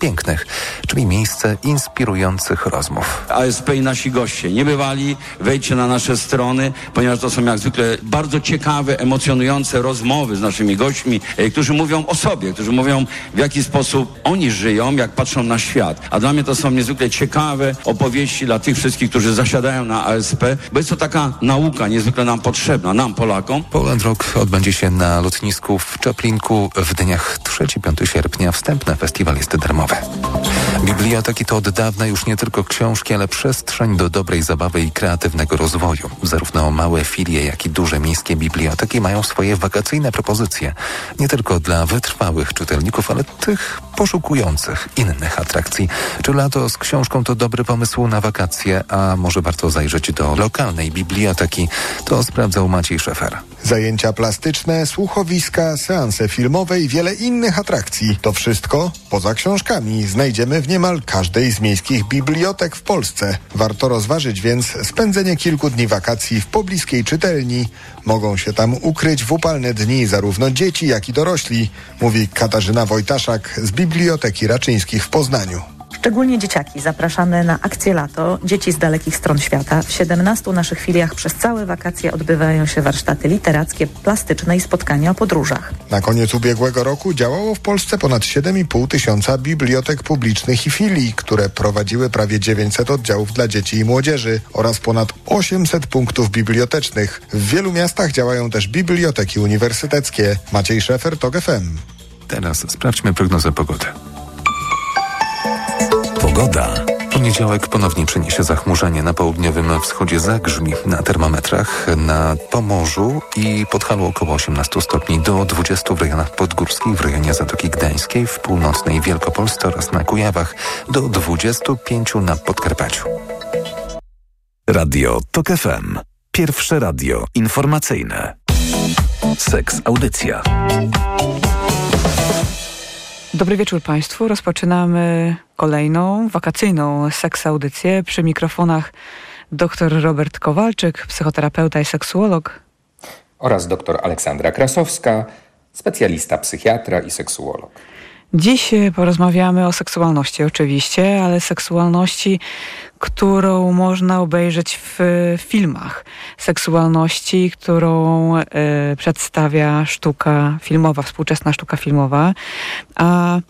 pięknych, czyli miejsce inspirujących rozmów. ASP i nasi goście nie bywali, wejdźcie na nasze strony, ponieważ to są jak zwykle bardzo ciekawe, emocjonujące rozmowy z naszymi gośćmi, e, którzy mówią o sobie, którzy mówią w jaki sposób oni żyją, jak patrzą na świat. A dla mnie to są niezwykle ciekawe opowieści dla tych wszystkich, którzy zasiadają na ASP, bo jest to taka nauka niezwykle nam potrzebna, nam Polakom. Poland Rock odbędzie się na lotnisku w Czaplinku w dniach 3-5 sierpnia. Wstępny festiwal jest darmowy. Biblioteki to od dawna już nie tylko książki, ale przestrzeń do dobrej zabawy i kreatywnego rozwoju. Zarówno małe filie, jak i duże miejskie biblioteki mają swoje wakacyjne propozycje. Nie tylko dla wytrwałych czytelników, ale tych poszukujących innych atrakcji. Czy lato z książką to dobry pomysł na wakacje, a może warto zajrzeć do lokalnej biblioteki? To sprawdzał Maciej Szefer. Zajęcia plastyczne, słuchowiska, seanse filmowe i wiele innych atrakcji. To wszystko poza książkami znajdziemy w niemal każdej z miejskich bibliotek w Polsce. Warto rozważyć więc spędzenie kilku dni wakacji w pobliskiej czytelni. Mogą się tam ukryć w upalne dni zarówno dzieci, jak i dorośli, mówi Katarzyna Wojtaszak z Biblioteki Raczyńskich w Poznaniu. Szczególnie dzieciaki zapraszamy na akcję lato, dzieci z dalekich stron świata. W 17 naszych filiach przez całe wakacje odbywają się warsztaty literackie, plastyczne i spotkania o podróżach. Na koniec ubiegłego roku działało w Polsce ponad 7,5 tysiąca bibliotek publicznych i filii, które prowadziły prawie 900 oddziałów dla dzieci i młodzieży oraz ponad 800 punktów bibliotecznych. W wielu miastach działają też biblioteki uniwersyteckie. Maciej Szefer, TOG FM. Teraz sprawdźmy prognozę pogody. Pogoda. Poniedziałek ponownie przyniesie zachmurzenie na południowym wschodzie zagrzmi na termometrach na Pomorzu i Podhalu około 18 stopni do 20 w rejonach podgórskich, w rejonie Zatoki Gdańskiej, w północnej Wielkopolsce oraz na Kujawach do 25 na Podkarpaciu. Radio TOK FM. Pierwsze radio informacyjne. Seks Audycja. Dobry wieczór Państwu. Rozpoczynamy kolejną wakacyjną seks audycję. Przy mikrofonach dr Robert Kowalczyk, psychoterapeuta i seksuolog. Oraz dr Aleksandra Krasowska, specjalista psychiatra i seksuolog. Dziś porozmawiamy o seksualności oczywiście, ale seksualności, którą można obejrzeć w filmach. Seksualności, którą y, przedstawia sztuka filmowa, współczesna sztuka filmowa. A y,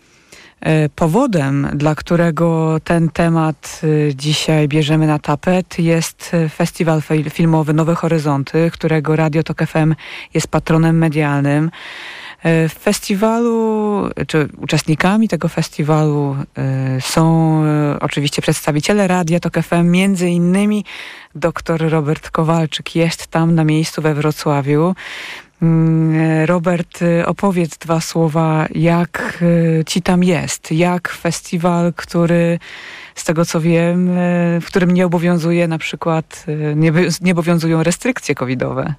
powodem, dla którego ten temat y, dzisiaj bierzemy na tapet jest festiwal filmowy Nowe Horyzonty, którego Radio Tok FM jest patronem medialnym. W festiwalu, czy uczestnikami tego festiwalu są oczywiście przedstawiciele Radia Tok FM, między innymi dr Robert Kowalczyk jest tam na miejscu we Wrocławiu. Robert, opowiedz dwa słowa, jak ci tam jest, jak festiwal, który z tego co wiem, w którym nie obowiązuje na przykład, nie obowiązują restrykcje covidowe.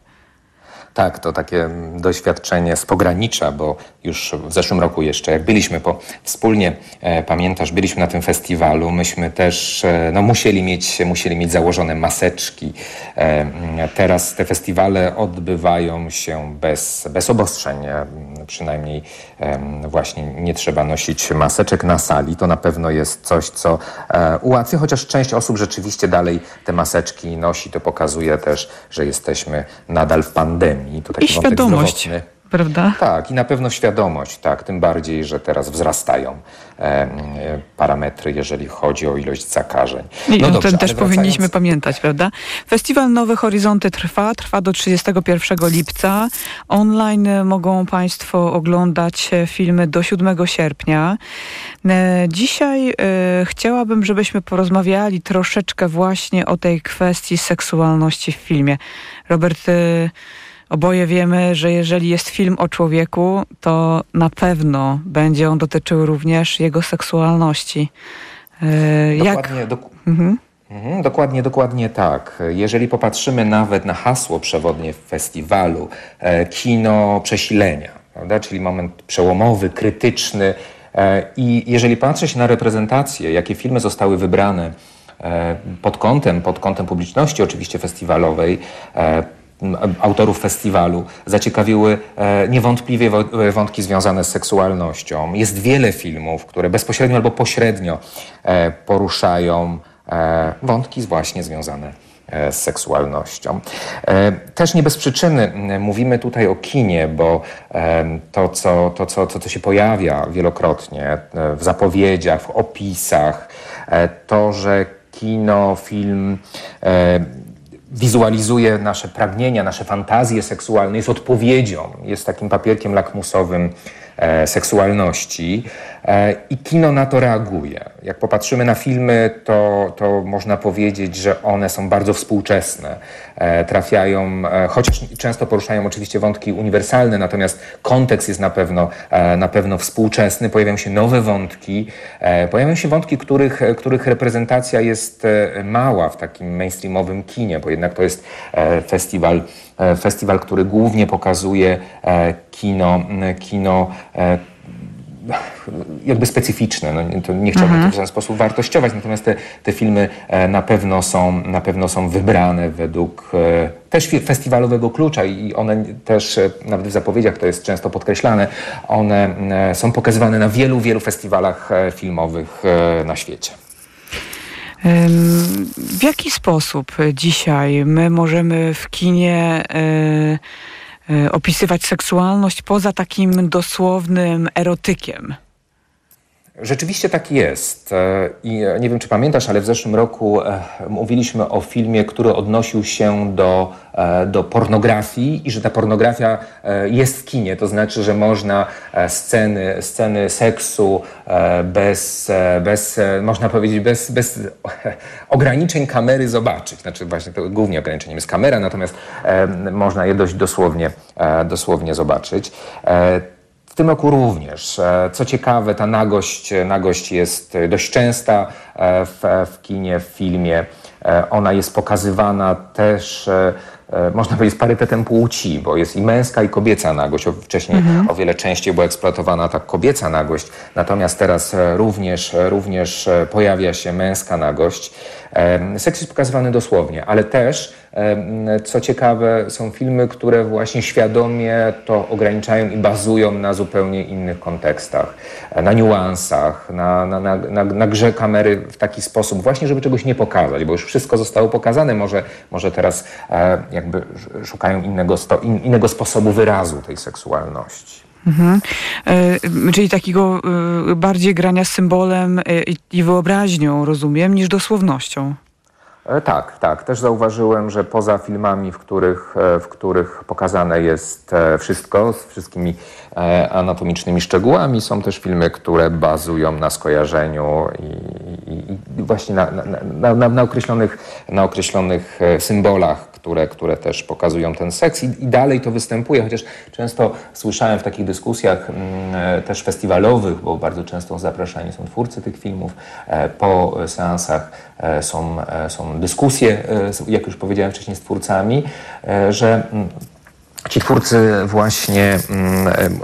Tak, to takie doświadczenie z pogranicza, bo już w zeszłym roku jeszcze, jak byliśmy po, wspólnie, e, pamiętasz, byliśmy na tym festiwalu, myśmy też e, no, musieli, mieć, musieli mieć założone maseczki. E, teraz te festiwale odbywają się bez, bez obostrzeń, e, przynajmniej e, właśnie nie trzeba nosić maseczek na sali. To na pewno jest coś, co e, ułatwia, chociaż część osób rzeczywiście dalej te maseczki nosi. To pokazuje też, że jesteśmy nadal w pandemii. To taki I świadomość. Zdrowotny. Prawda? Tak, i na pewno świadomość, tak, tym bardziej, że teraz wzrastają e, parametry, jeżeli chodzi o ilość zakażeń. I no o tym też powinniśmy pamiętać, prawda? Festiwal Nowe Horyzonty trwa, trwa do 31 lipca. Online mogą Państwo oglądać filmy do 7 sierpnia. E, dzisiaj e, chciałabym, żebyśmy porozmawiali troszeczkę właśnie o tej kwestii seksualności w filmie. Robert, e, Oboje wiemy, że jeżeli jest film o człowieku, to na pewno będzie on dotyczył również jego seksualności. Dokładnie, Jak? Dok mhm. Mhm, dokładnie, dokładnie tak. Jeżeli popatrzymy nawet na hasło przewodnie w festiwalu, e, kino przesilenia, prawda? czyli moment przełomowy, krytyczny. E, I jeżeli patrzy się na reprezentację, jakie filmy zostały wybrane e, pod kątem, pod kątem publiczności oczywiście festiwalowej, autorów festiwalu zaciekawiły niewątpliwie wątki związane z seksualnością. Jest wiele filmów, które bezpośrednio albo pośrednio poruszają wątki właśnie związane z seksualnością. Też nie bez przyczyny mówimy tutaj o kinie, bo to, co, to, co, to, co się pojawia wielokrotnie w zapowiedziach, w opisach, to, że kino, film wizualizuje nasze pragnienia, nasze fantazje seksualne, jest odpowiedzią, jest takim papierkiem lakmusowym E, seksualności i kino na to reaguje. Jak popatrzymy na filmy, to, to można powiedzieć, że one są bardzo współczesne. E, trafiają, chociaż często poruszają oczywiście wątki uniwersalne, natomiast kontekst jest na pewno, na pewno współczesny. Pojawiają się nowe wątki, pojawiają się wątki, których, których reprezentacja jest mała w takim mainstreamowym kinie, bo jednak to jest festiwal E, festiwal, który głównie pokazuje e, kino, kino e, jakby specyficzne. No, to nie chciałbym mhm. to w ten sposób wartościować, natomiast te, te filmy na pewno, są, na pewno są wybrane według też festiwalowego klucza i one też, nawet w zapowiedziach to jest często podkreślane, one są pokazywane na wielu, wielu festiwalach filmowych na świecie. W jaki sposób dzisiaj my możemy w kinie e, e, opisywać seksualność poza takim dosłownym erotykiem? Rzeczywiście tak jest. E, I nie wiem, czy pamiętasz, ale w zeszłym roku mówiliśmy o filmie, który odnosił się do E, do pornografii i że ta pornografia e, jest w kinie, to znaczy, że można e, sceny, sceny seksu bez, bez można powiedzieć, bez, bez ograniczeń kamery zobaczyć. Znaczy właśnie to głównie ograniczeniem jest kamera, natomiast można je dość dosłownie, dosłownie zobaczyć. W tym roku również. Co ciekawe, ta nagość, nagość jest dość częsta w, w kinie, w filmie. Ona jest pokazywana też E, można powiedzieć, z parytetem płci, bo jest i męska, i kobieca nagość. Wcześniej mhm. o wiele częściej była eksploatowana ta kobieca nagość, natomiast teraz e, również, e, również pojawia się męska nagość. Seks jest pokazywany dosłownie, ale też, co ciekawe, są filmy, które właśnie świadomie to ograniczają i bazują na zupełnie innych kontekstach, na niuansach, na, na, na, na, na grze kamery w taki sposób, właśnie, żeby czegoś nie pokazać, bo już wszystko zostało pokazane. Może, może teraz jakby szukają innego, innego sposobu wyrazu tej seksualności. Mhm. E, czyli takiego e, bardziej grania symbolem e, i wyobraźnią, rozumiem, niż dosłownością. Tak, tak. Też zauważyłem, że poza filmami, w których, w których pokazane jest wszystko z wszystkimi anatomicznymi szczegółami, są też filmy, które bazują na skojarzeniu i, i właśnie na, na, na, na, określonych, na określonych symbolach, które, które też pokazują ten seks. I, i dalej to występuje, chociaż często słyszałem w takich dyskusjach mm, też festiwalowych, bo bardzo często zapraszani są twórcy tych filmów, e, po seansach e, są, e, są dyskusje, jak już powiedziałem wcześniej, z twórcami, że mm, Ci twórcy właśnie mm,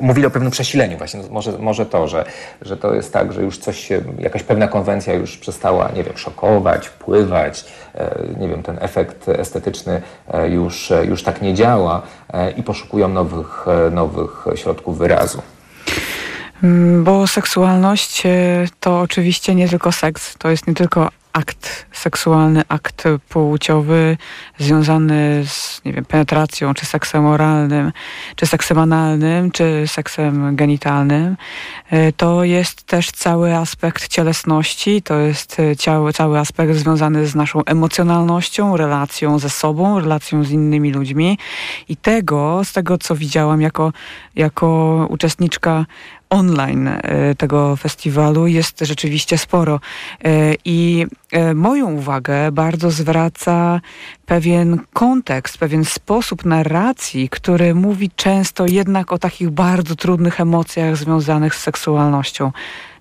mówili o pewnym przesileniu, właśnie może, może to, że, że to jest tak, że już coś się, jakaś pewna konwencja już przestała, nie wiem, szokować, pływać, e, nie wiem, ten efekt estetyczny e, już, już tak nie działa e, i poszukują nowych, nowych środków wyrazu. Mm, bo seksualność to oczywiście nie tylko seks, to jest nie tylko akt seksualny, akt płciowy związany z nie wiem, penetracją, czy seksem oralnym, czy seksem analnym, czy seksem genitalnym. E, to jest też cały aspekt cielesności, to jest cały, cały aspekt związany z naszą emocjonalnością, relacją ze sobą, relacją z innymi ludźmi. I tego, z tego co widziałam jako, jako uczestniczka online e, tego festiwalu jest rzeczywiście sporo. E, I e, moją uwagę bardzo zwraca pewien kontekst, pewien sposób narracji, który mówi często jednak o takich bardzo trudnych emocjach związanych z seksualnością.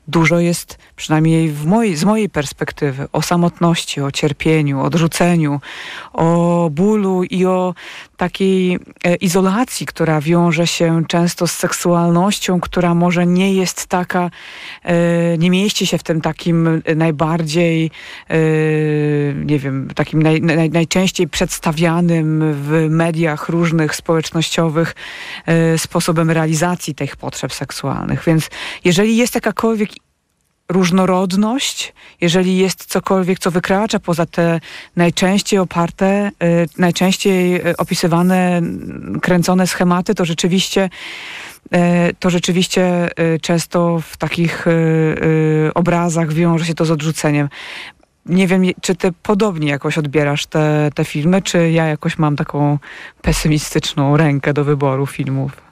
Dużo jest, przynajmniej mojej, z mojej perspektywy, o samotności, o cierpieniu, odrzuceniu, o bólu i o takiej e, izolacji, która wiąże się często z seksualnością, która może nie jest taka, e, nie mieści się w tym takim najbardziej, e, nie wiem, takim naj, naj, najczęściej przedstawianym w mediach różnych społecznościowych sposobem realizacji tych potrzeb seksualnych. Więc jeżeli jest jakakolwiek różnorodność, jeżeli jest cokolwiek, co wykracza poza te najczęściej oparte, y, najczęściej y, opisywane, kręcone schematy, to rzeczywiście y, to rzeczywiście często w takich obrazach wiąże się to z odrzuceniem. Nie wiem, czy ty podobnie jakoś odbierasz te, te filmy, czy ja jakoś mam taką pesymistyczną rękę do wyboru filmów?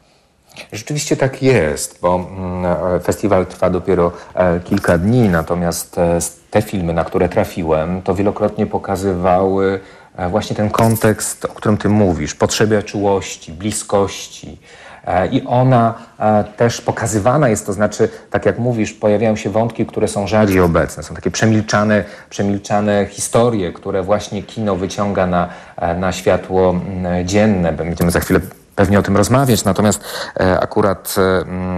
Rzeczywiście tak jest, bo mm, festiwal trwa dopiero e, kilka dni, natomiast e, te filmy, na które trafiłem, to wielokrotnie pokazywały e, właśnie ten kontekst, o którym ty mówisz, potrzeby czułości, bliskości. I ona też pokazywana jest, to znaczy, tak jak mówisz, pojawiają się wątki, które są rzadziej obecne. Są takie przemilczane, przemilczane historie, które właśnie kino wyciąga na, na światło dzienne. Będziemy za chwilę pewnie o tym rozmawiać, natomiast e, akurat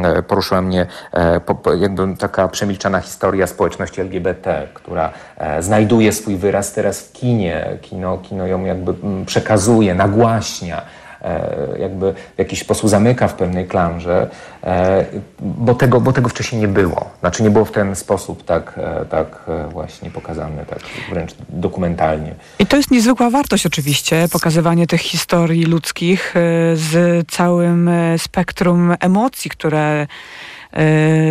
e, poruszyła mnie e, jakby taka przemilczana historia społeczności LGBT, która znajduje swój wyraz teraz w kinie. Kino, kino ją jakby przekazuje, nagłaśnia. E, jakby w jakiś sposób zamyka w pewnej klamrze, e, bo tego, bo tego wcześniej nie było. Znaczy nie było w ten sposób tak, e, tak właśnie pokazane, tak wręcz dokumentalnie. I to jest niezwykła wartość oczywiście, pokazywanie tych historii ludzkich z całym spektrum emocji, które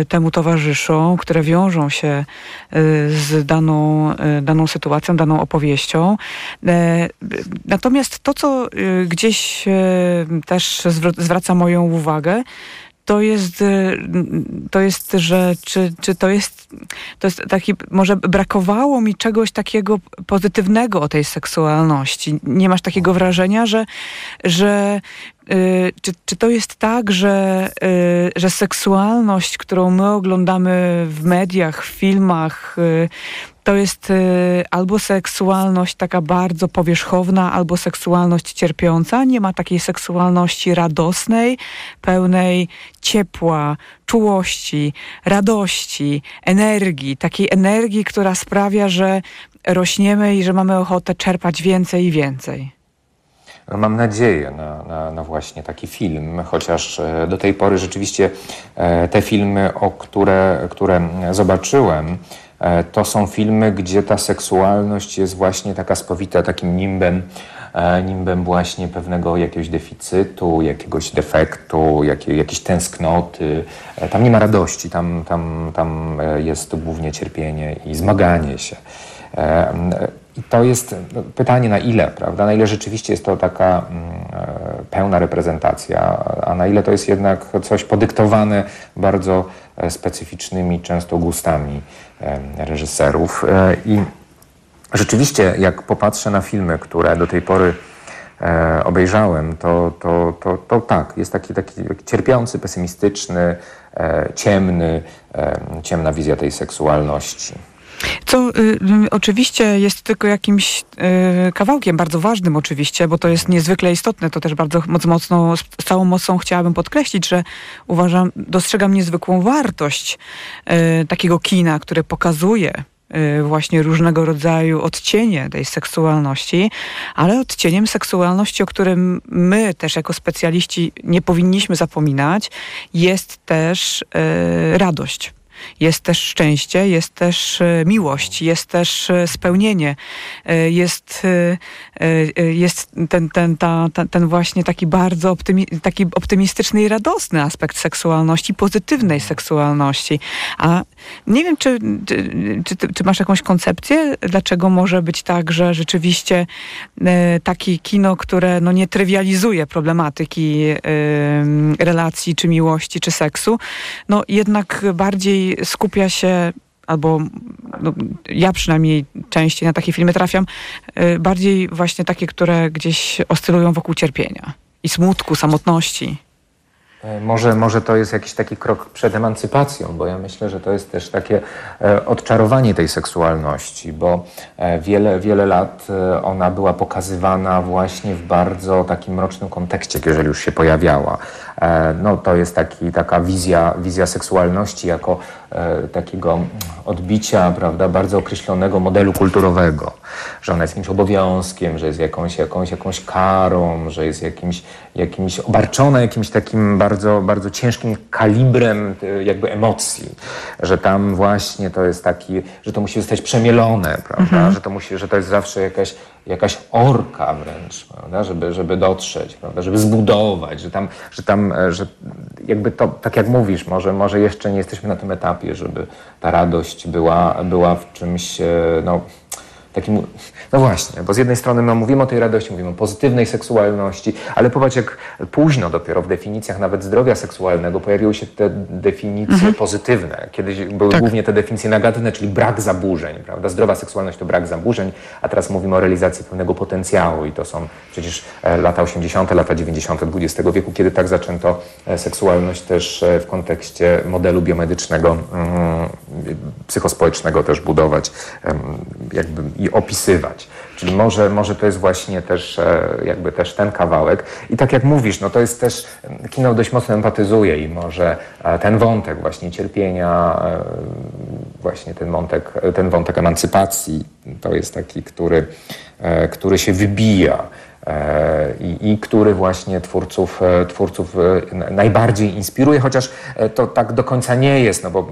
temu towarzyszą, które wiążą się e, z daną, e, daną sytuacją, daną opowieścią. Natomiast to, co gdzieś też zwraca moją uwagę, to jest, to jest, że czy, czy to jest, to jest taki, może brakowało mi czegoś takiego pozytywnego o tej seksualności. Nie masz takiego wrażenia, że, że czy, czy to jest tak, że, y, że seksualność, którą my oglądamy w mediach, w filmach, y, to jest albo seksualność taka bardzo powierzchowna, albo seksualność cierpiąca. Nie ma takiej seksualności radosnej, pełnej ciepła, czułości, radości, energii. Takiej energii, która sprawia, że rośniemy i że mamy ochotę czerpać więcej i więcej. Mam nadzieję na, na, na, właśnie taki film, chociaż e, do tej pory rzeczywiście e, te filmy, o które, które zobaczyłem, e, to są filmy, gdzie ta seksualność jest właśnie taka spowita takim nimbem, nimbem właśnie pewnego jakiegoś deficytu, jakiegoś defektu, jakiej, jakiejś tęsknoty. Tam nie ma radości, tam, tam, tam jest głównie cierpienie i zmaganie się. I to jest no, pytanie na ile, prawda? Na ile rzeczywiście jest to taka mm, e, pełna reprezentacja, a na ile to jest jednak coś podyktowane bardzo e, specyficznymi często gustami e, reżyserów. I rzeczywiście, jak popatrzę na filmy, które do tej pory obejrzałem, to, to, to, to tak, jest taki, taki cierpiący, pesymistyczny, ciemny, ciemna wizja tej seksualności. Co y, y, oczywiście jest tylko jakimś y, kawałkiem, bardzo ważnym oczywiście, bo to jest niezwykle istotne. To też bardzo mocno, z całą mocą chciałabym podkreślić, że uważam, dostrzegam niezwykłą wartość y, takiego kina, które pokazuje y, właśnie różnego rodzaju odcienie tej seksualności, ale odcieniem seksualności, o którym my też jako specjaliści nie powinniśmy zapominać, jest też y, radość jest też szczęście, jest też e, miłość, jest też e, spełnienie, e, jest, jest ten, ten, ta, ten właśnie taki bardzo optymi, taki optymistyczny i radosny aspekt seksualności, pozytywnej seksualności. A nie wiem, czy, czy, czy, czy masz jakąś koncepcję, dlaczego może być tak, że rzeczywiście takie kino, które no, nie trywializuje problematyki relacji, czy miłości, czy seksu, no jednak bardziej skupia się albo no, ja przynajmniej częściej na takie filmy trafiam, y, bardziej właśnie takie, które gdzieś oscylują wokół cierpienia i smutku, samotności. E, może, może to jest jakiś taki krok przed emancypacją, bo ja myślę, że to jest też takie e, odczarowanie tej seksualności, bo e, wiele, wiele lat ona była pokazywana właśnie w bardzo takim mrocznym kontekście, jeżeli już się pojawiała. No, to jest taki, taka wizja, wizja seksualności jako takiego odbicia prawda, bardzo określonego modelu kulturowego, że ona jest jakimś obowiązkiem, że jest jakąś, jakąś, jakąś karą, że jest jakimś, jakimś obarczona jakimś takim bardzo, bardzo ciężkim kalibrem e, jakby emocji, że tam właśnie to jest taki, że to musi zostać przemielone, prawda, mhm. że to musi, że to jest zawsze jakaś, jakaś orka wręcz, prawda, żeby, żeby dotrzeć, prawda, żeby zbudować, że tam, że tam, e, że jakby to, tak jak mówisz, może, może jeszcze nie jesteśmy na tym etapie, żeby ta radość była, była w czymś, e, no, takim, no właśnie, bo z jednej strony my mówimy o tej radości, mówimy o pozytywnej seksualności, ale popatrz jak późno dopiero w definicjach nawet zdrowia seksualnego pojawiły się te definicje mhm. pozytywne. Kiedyś były tak. głównie te definicje negatywne, czyli brak zaburzeń, prawda? Zdrowa seksualność to brak zaburzeń, a teraz mówimy o realizacji pewnego potencjału i to są przecież e, lata 80., lata 90. XX wieku, kiedy tak zaczęto e, seksualność też e, w kontekście modelu biomedycznego, mm, psychospołecznego też budować, jakby i opisywać. Czyli może, może to jest właśnie też e, jakby też ten kawałek. I tak jak mówisz, no to jest też, kino dość mocno empatyzuje i może e, ten wątek właśnie cierpienia, e, właśnie ten wątek, ten wątek emancypacji, to jest taki, który, który się wybija E, i, i który właśnie twórców, e, twórców e, najbardziej inspiruje, chociaż to tak do końca nie jest, no bo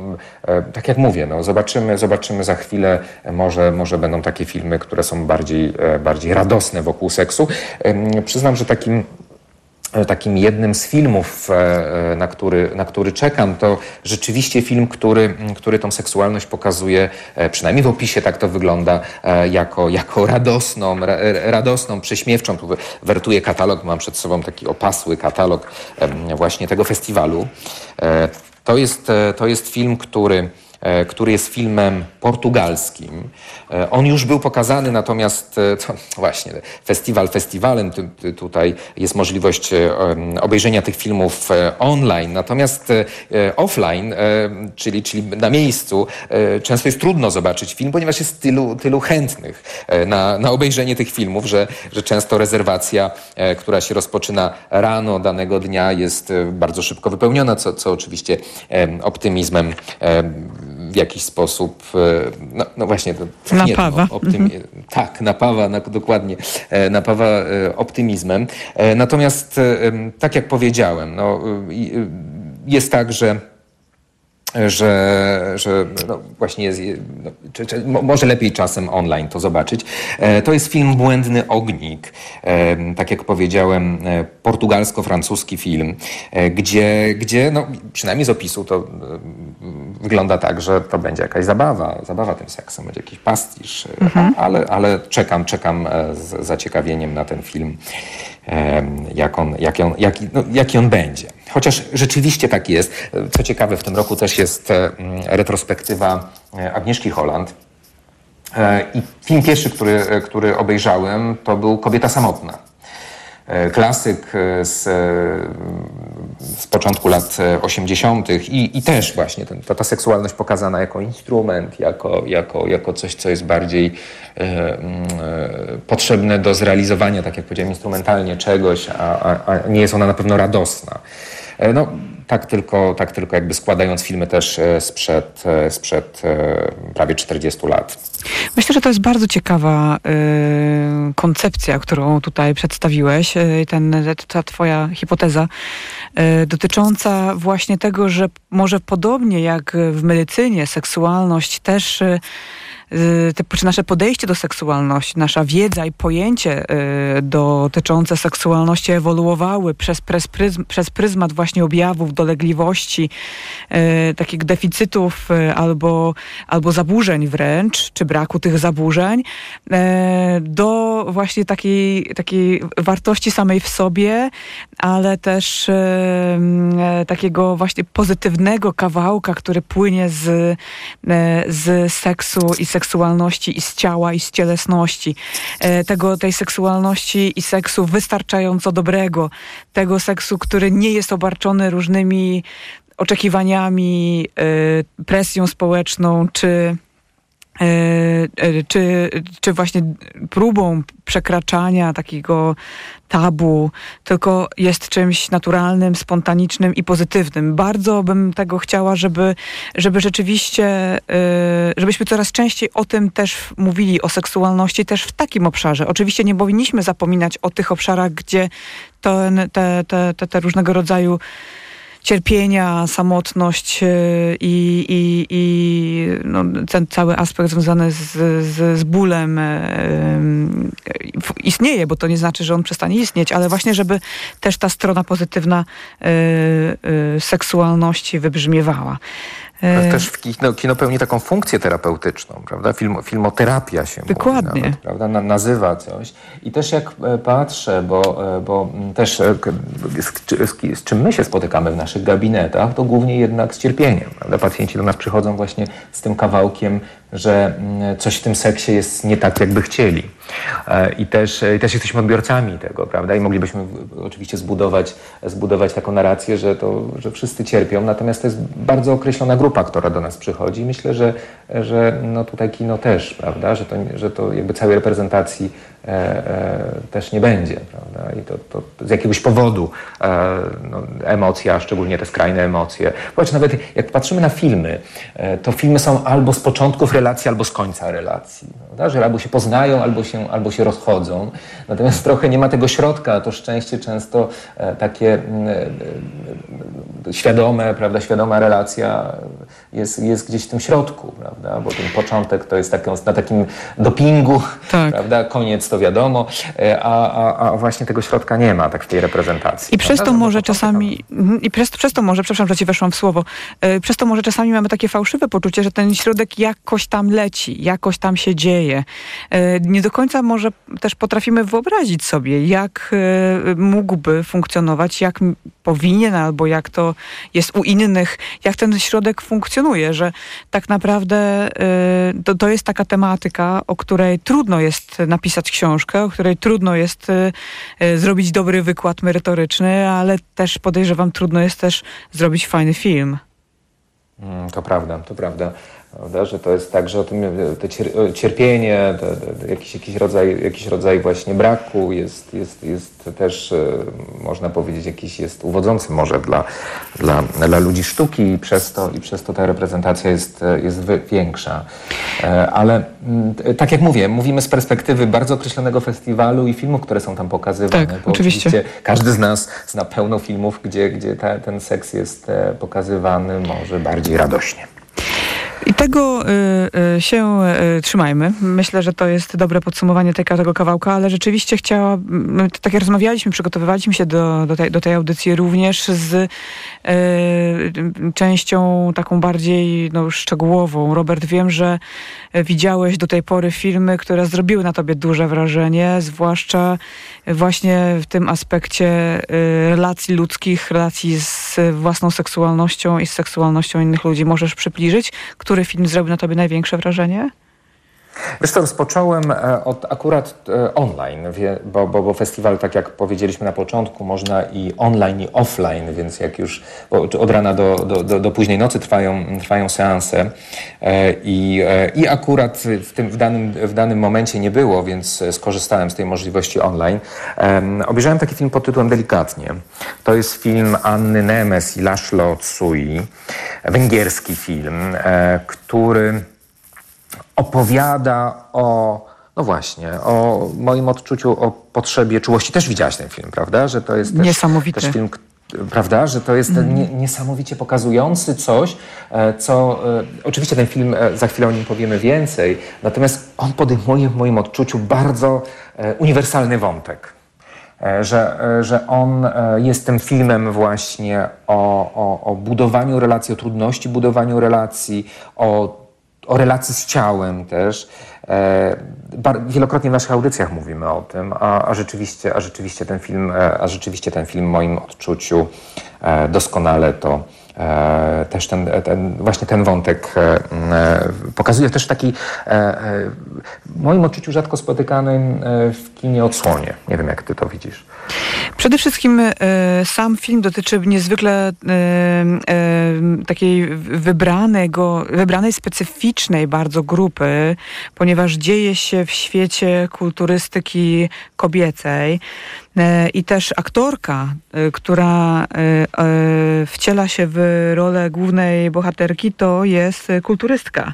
tak jak mówię, no zobaczymy, zobaczymy za chwilę, może, może będą takie filmy, które są bardziej, bardziej radosne wokół seksu. Przyznam, że takim E, takim jednym z filmów, e, e, na który, na który czekam, to rzeczywiście film, który, który tą seksualność pokazuje, przynajmniej w opisie tak to wygląda, jako, jako radosną, radosną, prześmiewczą. Tu wertuję katalog, mam przed sobą taki opasły katalog właśnie tego festiwalu. To jest, to jest film, który E, który jest filmem portugalskim. E, on już był pokazany, natomiast e, właśnie festiwal festiwalem, tutaj jest możliwość obejrzenia tych filmów online, natomiast offline, czyli, czyli na miejscu, często jest trudno zobaczyć film, ponieważ jest tylu, tylu chętnych na, na obejrzenie tych filmów, że, że często rezerwacja, która się rozpoczyna rano danego dnia jest bardzo szybko wypełniona, co, co oczywiście optymizmem w jakiś sposób, e, no, no właśnie, to napawa. Optymi- mhm. Tak, napawa, na, dokładnie, e, napawa e, optymizmem. Natomiast, tak jak powiedziałem, no, jest tak, że że, że no właśnie jest, no, czy, czy, może lepiej czasem online to zobaczyć. E, to jest film Błędny Ognik, e, tak jak powiedziałem, e, portugalsko-francuski film, gdzie, gdzie no, przynajmniej z opisu to wygląda tak, że to będzie jakaś zabawa, zabawa tym seksem, będzie jakiś pastisz, mhm. ale, ale czekam, czekam z zaciekawieniem na ten film jak on, jak on, jaki, no, jaki on będzie. Chociaż rzeczywiście tak jest. Co ciekawe, w tym roku też jest retrospektywa e, Agnieszki Holland. E, I film pierwszy, który, który obejrzałem, to był Kobieta samotna. E, klasyk z, z początku lat 80. I, i też właśnie ten, ta, ta seksualność pokazana jako instrument, jako, jako, jako coś, co jest bardziej e, e, potrzebne do zrealizowania, tak jak powiedziałem, instrumentalnie czegoś, a, a, a nie jest ona na pewno radosna. E, no, tak tylko, tak tylko jakby składając filmy też e, sprzed, e, sprzed prawie 40 lat. Myślę, że to jest bardzo ciekawa y, koncepcja, którą tutaj przedstawiłeś. Ten, ta twoja hipoteza y, dotycząca właśnie tego, że może podobnie jak w medycynie seksualność też y, te, czy nasze podejście do seksualności, nasza wiedza i pojęcie y, dotyczące seksualności ewoluowały przez, przez, pryzm, przez pryzmat właśnie objawów, dolegliwości, y, takich deficytów albo, albo zaburzeń wręcz, czy braku tych zaburzeń, do właśnie takiej, takiej wartości samej w sobie, ale też takiego właśnie pozytywnego kawałka, który płynie z, z seksu i seksu seksualności i z ciała, i z cielesności, e, tego, tej seksualności i seksu wystarczająco dobrego, tego seksu, który nie jest obarczony różnymi oczekiwaniami, e, presją społeczną, czy czy, czy właśnie próbą przekraczania takiego tabu, tylko jest czymś naturalnym, spontanicznym i pozytywnym. Bardzo bym tego chciała, żeby, żeby rzeczywiście, e, żebyśmy coraz częściej o tym też mówili, o seksualności też w takim obszarze. Oczywiście nie powinniśmy zapominać o tych obszarach, gdzie ten, te, te, te, te różnego rodzaju cierpienia, samotność e, i, i, i no, ten cały aspekt związany z, z, z bólem e, istnieje, bo to nie znaczy, że on przestanie istnieć, ale właśnie, żeby też ta strona pozytywna e, seksualności wybrzmiewała. Też w kino, kino pełni taką funkcję terapeutyczną, prawda? Film, filmoterapia się Dokładnie. Mówi nawet, prawda? Na, nazywa coś. I też jak e, patrzę, bo, e, bo też e, z, z, z, czym my się spotykamy w naszych gabinetach, to głównie jednak z cierpieniem. Prawda? Pacjenci do nas przychodzą właśnie z tym kawałkiem że mm, coś w tym seksie jest nie tak, jakby chcieli. E, I też, i też jesteśmy odbiorcami tego, prawda? I moglibyśmy oczywiście zbudować, zbudować taką narrację, że, to, że wszyscy cierpią, natomiast to jest bardzo określona grupa, która do nas przychodzi. Myślę, że, że no tutaj kino też, prawda? Że to, że to jakby całej reprezentacji e, e, też nie będzie, prawda? I to, to z jakiegoś powodu e, no, emocja, szczególnie te skrajne emocje. Popatrz, nawet jak patrzymy na filmy, e, to filmy są albo z początków relacji, albo z końca relacji. Prawda? Że albo się poznają, albo się, albo się rozchodzą. Natomiast trochę nie ma tego środka. To szczęście często e, takie mm, e, świadome, prawda, świadoma relacja jest, jest gdzieś w tym środku, prawda? Bo ten początek to jest taką, na takim dopingu, tak. prawda? Koniec to wiadomo, e, a, a, a właśnie tego środka nie ma tak w tej reprezentacji. I przez to może czasami, mhm, i przez, przez to może, przepraszam, że ci weszłam w słowo, przez to może czasami mamy takie fałszywe poczucie, że ten środek jakoś tam leci, jakoś tam się dzieje. E, nie do końca może też potrafimy wyobrazić sobie, jak e, mógłby funkcjonować, jak powinien, albo jak to jest u innych, jak ten środek funkcjonuje, że tak naprawdę e, to, to jest taka tematyka, o której trudno jest napisać książkę, o której trudno jest zrobić dobry wykład merytoryczny, ale też podejrzewam, trudno jest też zrobić fajny film. Mm, to prawda, to prawda. Prawda? Że to jest tak, że o tym te cierpienie, te, te, jakiś, jakiś, rodzaj, jakiś rodzaj właśnie braku jest, jest, jest też, e, można powiedzieć, jakiś jest uwodzący może dla, dla, dla ludzi sztuki i przez to, i przez to ta reprezentacja jest, jest większa. E, ale mm, tak jak mówię, mówimy z perspektywy bardzo określonego festiwalu i filmów, które są tam pokazywane. Tak, oczywiście. oczywiście. Każdy z nas zna pełno filmów, gdzie, gdzie ta, ten seks jest e, pokazywany może bardziej radośnie. I tego y, y, się y, trzymajmy. Myślę, że to jest dobre podsumowanie tego kawałka, ale rzeczywiście chciała, tak jak rozmawialiśmy, przygotowywaliśmy się do, do, tej, do tej audycji również z częścią taką bardziej no, szczegółową. Robert, wiem, że widziałeś do tej pory filmy, które zrobiły na tobie duże wrażenie, zwłaszcza właśnie w tym aspekcie relacji ludzkich, relacji z własną seksualnością i z seksualnością innych ludzi. Możesz przybliżyć, który film zrobił na tobie największe wrażenie? Wiesz co, rozpocząłem e, od akurat e, online, bo, bo, bo festiwal, tak jak powiedzieliśmy na początku, można i online, i offline, więc jak już od rana do, do, do, do późnej nocy trwają, trwają seanse e, i, i akurat w, tym, w, danym, w danym momencie nie było, więc skorzystałem z tej możliwości online. Obejrzałem taki film pod tytułem Delikatnie. To jest film Anny Nemes i Laszlo Tsui, węgierski film, który opowiada o, no właśnie, o moim odczuciu, o potrzebie czułości. Też widziałaś ten film, prawda? Że to jest też, Niesamowity. też film, prawda, że to jest mm. nie, niesamowicie pokazujący coś, e, co e, oczywiście ten film, e, za chwilę o nim powiemy więcej, natomiast on podejmuje w moim odczuciu bardzo uniwersalny wątek. Że, że on jest tym filmem właśnie o, o, o budowaniu relacji, o trudności budowaniu relacji, o o relacji z ciałem też. E, wielokrotnie w naszych audycjach mówimy o tym, a, a, rzeczywiście, a, rzeczywiście, ten film, e, a rzeczywiście ten film w moim odczuciu e, doskonale to też ten, ten, właśnie ten wątek pokazuje. pokazuje też taki w moim odczuciu rzadko spotykanym w kinie odsłonie. Nie wiem, jak ty to widzisz. Przede wszystkim e, sam film dotyczy niezwykle e, e, takiej wybranego, wybranej, specyficznej bardzo grupy, ponieważ dzieje się w świecie kulturystyki kobiecej. E, I też aktorka, e, która e, wciela się w rolę głównej bohaterki, to jest kulturystka.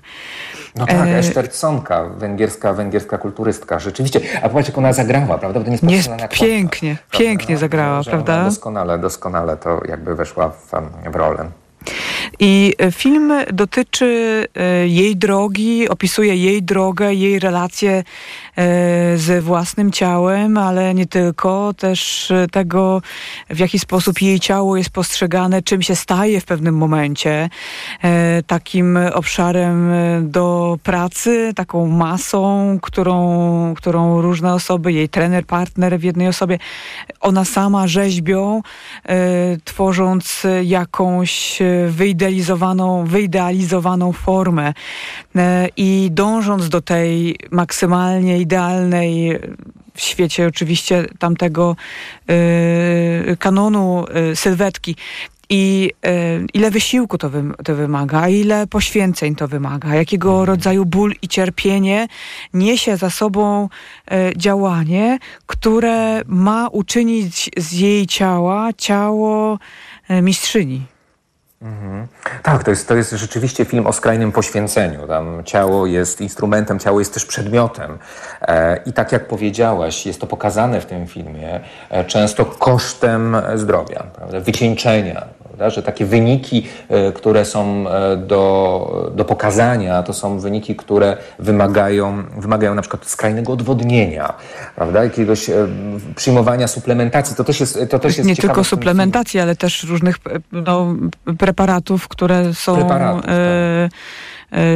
No tak, e... Eszter Tsonka, węgierska, węgierska kulturystka. Rzeczywiście. A popatrz, jak ona zagrała, prawda? Bo to nie jest, jest pięknie, pięknie no, zagrała, no, prawda? Doskonale, doskonale to jakby weszła w, w rolę. I e, film dotyczy e, jej drogi, opisuje jej drogę, jej relacje e, ze własnym ciałem, ale nie tylko, też tego, w jaki sposób jej ciało jest postrzegane, czym się staje w pewnym momencie, takim obszarem do pracy, taką masą, którą, którą różne osoby, jej trener, partner w jednej osobie, ona sama rzeźbią, tworząc jakąś wyidealizowaną, wyidealizowaną formę e, i dążąc do tej maksymalnie idealnej w świecie oczywiście tamtego y, kanonu y, sylwetki. I y, ile wysiłku to, wy, to wymaga, ile poświęceń to wymaga, jakiego mhm. rodzaju ból i cierpienie niesie za sobą działanie, które ma uczynić z jej ciała ciało mistrzyni. Mhm. Tak, to jest, to jest rzeczywiście film o skrajnym poświęceniu. Tam ciało jest instrumentem, ciało jest też przedmiotem. E, I tak jak powiedziałaś, jest to pokazane w tym filmie e, często kosztem zdrowia, prawda? wycieńczenia, prawda? że takie wyniki, e, które są e, do, do pokazania, to są wyniki, które wymagają, wymagają na przykład skrajnego odwodnienia, prawda? jakiegoś e, przyjmowania suplementacji. To też jest, to też jest Nie tylko suplementacji, ale też różnych no, preparatów, które są... Preparatów, tak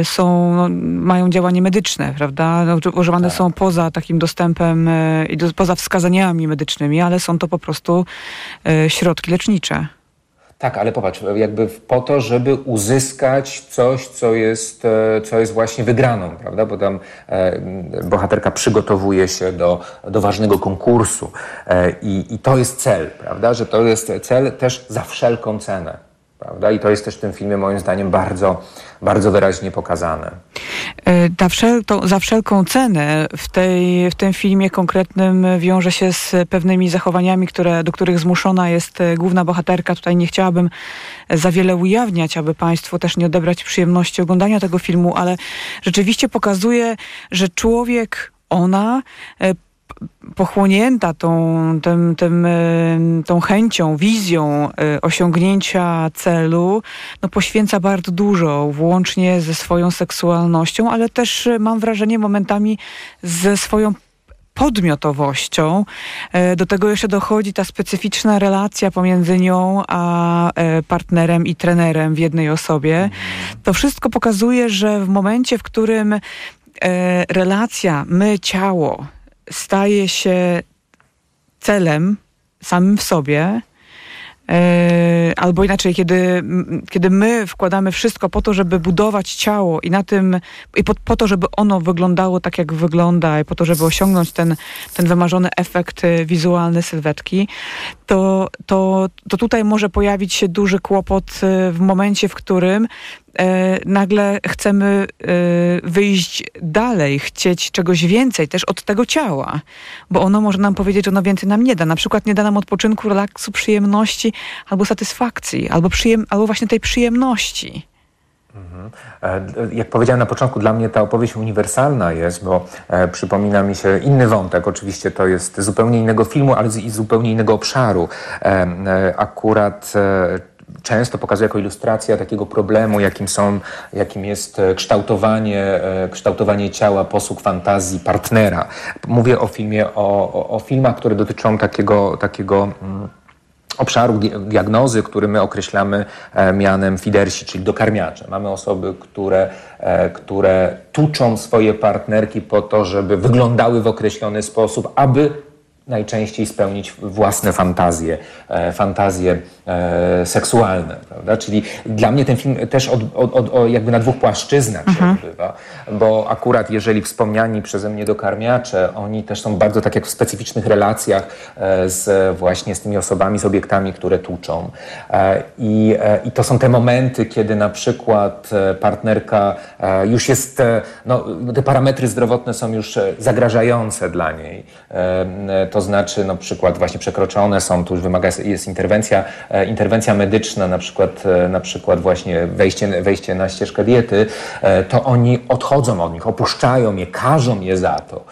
są, no, mają działanie medyczne, prawda? No, używane tak. są poza takim dostępem i poza wskazaniami medycznymi, ale są to po prostu środki lecznicze. Tak, ale popatrz, jakby po to, żeby uzyskać coś, co jest, e, co jest właśnie wygraną, prawda? Bo tam e, bohaterka przygotowuje się do, do ważnego konkursu e, i, i to jest cel, prawda? Że to jest cel też za wszelką cenę. Prawda? I to jest też w tym filmie moim zdaniem bardzo, bardzo wyraźnie pokazane. Ta wszel to, za wszelką cenę w, tej, w tym filmie konkretnym wiąże się z pewnymi zachowaniami, które, do których zmuszona jest e, główna bohaterka. Tutaj nie chciałabym za wiele ujawniać, aby Państwu też nie odebrać przyjemności oglądania tego filmu, ale rzeczywiście pokazuje, że człowiek, ona e, pochłonięta tą, tym, tym, e, tą chęcią, wizją e, osiągnięcia celu, no poświęca bardzo dużo, włącznie ze swoją seksualnością, ale też e, mam wrażenie momentami ze swoją podmiotowością. Do tego jeszcze dochodzi ta specyficzna relacja pomiędzy nią a partnerem i trenerem w jednej osobie. To wszystko pokazuje, że w momencie, w którym relacja my-ciało staje się celem samym w sobie, e, albo inaczej, kiedy, kiedy my wkładamy wszystko po to, żeby budować ciało i na tym, i po, po, to, żeby ono wyglądało tak, jak wygląda, i po to, żeby osiągnąć ten, ten wymarzony efekt e, wizualny sylwetki, to, to, to tutaj może pojawić się duży kłopot e, w momencie, w którym nagle chcemy e, wyjść dalej, chcieć czegoś więcej też od tego ciała, bo ono może nam powiedzieć, że ono więcej nam nie da. Na przykład nie da nam odpoczynku, relaksu, przyjemności albo satysfakcji, albo, przyjem albo właśnie tej przyjemności. Mhm. Jak powiedziałem na początku, dla mnie ta opowieść uniwersalna jest, bo e, przypomina mi się inny wątek. Oczywiście to jest zupełnie innego filmu, ale z zupełnie innego obszaru. E, e, akurat często pokazuje jako ilustracja takiego problemu, jakim, są, jakim jest kształtowanie, kształtowanie ciała, posług fantazji partnera. Mówię o filmie, o, o, filmach, które dotyczą takiego, takiego mm, obszaru diagnozy, który my określamy e, mianem fidersi, czyli dokarmiacze. Mamy osoby, które, e, które tuczą swoje partnerki po to, żeby wyglądały w określony sposób, aby najczęściej spełnić własne fantazje, e, fantazje e, seksualne, prawda? Czyli dla mnie ten film też od, od, od, jakby na dwóch płaszczyznach się mhm. odbywa, bo akurat jeżeli wspomniani przeze mnie dokarmiacze, oni też są bardzo tak jak w specyficznych relacjach e, z właśnie z tymi osobami, z obiektami, które tłuczą. I, I to są te momenty, kiedy na przykład partnerka już jest, no, te parametry zdrowotne są już zagrażające dla niej. To to znaczy na przykład właśnie przekroczone są, tu już wymaga, jest interwencja, e, interwencja medyczna, na przykład, e, na przykład właśnie wejście, wejście na ścieżkę diety, e, to oni odchodzą od nich, opuszczają je, każą je za to.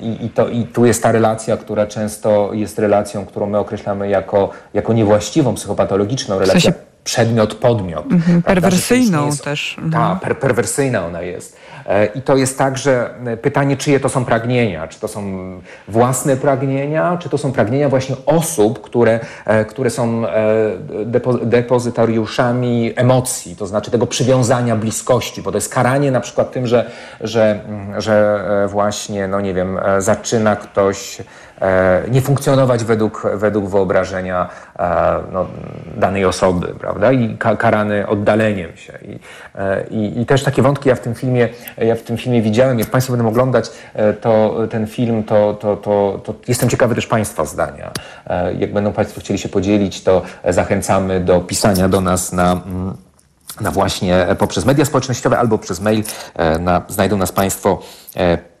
I, i, to, I tu jest ta relacja, która często jest relacją, którą my określamy jako, jako niewłaściwą, psychopatologiczną relację. W sensie przedmiot, podmiot. Mhm, perwersyjną jest, też. Mhm. Ta, per, perwersyjna ona jest. E, I to jest tak, że e, pytanie, czyje to są pragnienia? Czy to są własne pragnienia, czy to są pragnienia właśnie osób, które, e, które są depozytariuszami emocji, to znaczy tego przywiązania, bliskości, bo to jest karanie na przykład tym, że, że, że właśnie, no nie wiem, zaczyna ktoś nie funkcjonować według, według wyobrażenia e, no, danej osoby, prawda? I karany oddaleniem się. I, e, i, I, też takie wątki ja w tym filmie, ja w tym filmie widziałem. Jak Państwo będą oglądać to, ten film, to, to, to, to jestem ciekawy też Państwa zdania. Jak będą Państwo chcieli się podzielić, to zachęcamy do pisania do nas na mm, na właśnie poprzez media społecznościowe albo przez mail. Na, znajdą nas Państwo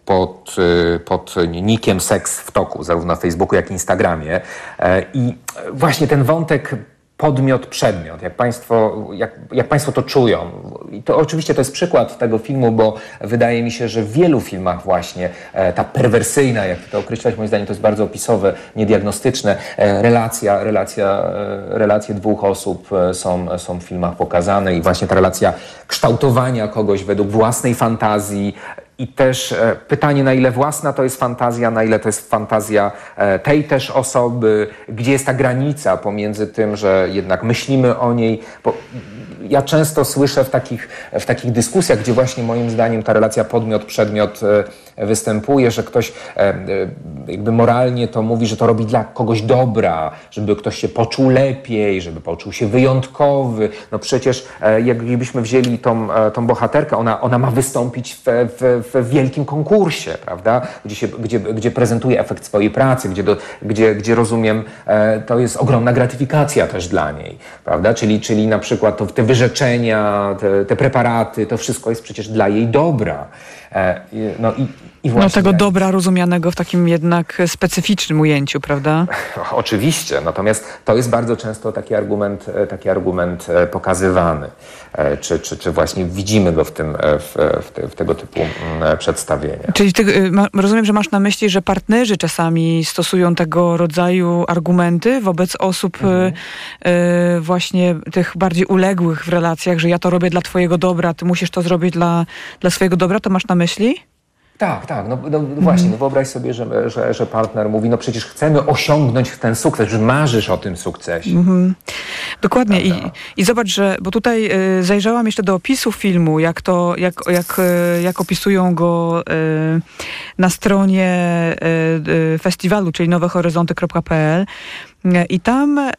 pod, y, pod nikiem Seks w toku, zarówno na Facebooku, jak i Instagramie. E, I właśnie ten wątek podmiot, przedmiot, jak państwo, jak, jak państwo to czują. I to oczywiście to jest przykład tego filmu, bo wydaje mi się, że w wielu filmach właśnie e, ta perwersyjna, jak to określać, moim zdaniem to jest bardzo opisowe, niediagnostyczne, e, relacja, relacja, e, relacje dwóch osób e, są, są w filmach pokazane i właśnie ta relacja kształtowania kogoś według własnej fantazji, i też e, pytanie, na ile własna to jest fantazja, na ile to jest fantazja e, tej też osoby, gdzie jest ta granica pomiędzy tym, że jednak myślimy o niej. Ja często słyszę w takich, w takich dyskusjach, gdzie właśnie moim zdaniem ta relacja podmiot-przedmiot e, występuje, że ktoś jakby moralnie to mówi, że to robi dla kogoś dobra, żeby ktoś się poczuł lepiej, żeby poczuł się wyjątkowy. No przecież jakbyśmy wzięli tą, tą bohaterkę, ona, ona ma wystąpić w, w w wielkim konkursie, prawda? Gdzie, się, gdzie, gdzie prezentuje efekt swojej pracy, gdzie, do, gdzie, gdzie rozumiem, e, to jest ogromna gratyfikacja też dla niej, prawda? Czyli, czyli na przykład to, te wyrzeczenia, te, te preparaty, to wszystko jest przecież dla jej dobra. E, no i, i no tego dobra rozumianego w takim jednak specyficznym ujęciu, prawda? Oczywiście, natomiast to jest bardzo często taki argument, e, taki argument e, pokazywany, czy, czy, czy właśnie widzimy go w, tym, w, w, te, w tego typu mm, przedstawieniach. Czyli ty, rozumiem, że masz na myśli, że partnerzy czasami stosują tego rodzaju argumenty wobec osób mhm. właśnie tych bardziej uległych w relacjach, że ja to robię dla twojego dobra, ty musisz to zrobić dla, dla swojego dobra, to masz na myśli? Tak, tak. No, no właśnie, no wyobraź sobie, że, że, że, partner mówi, no przecież chcemy osiągnąć ten sukces, że marzysz o tym sukcesie. Mhm. Dokładnie. I, I zobacz, że, bo tutaj y, zajrzałam jeszcze do opisu filmu, jak to, jak, jak, y, jak opisują go y, na stronie festiwalu, czyli nowehoryzonty.pl. I tam e,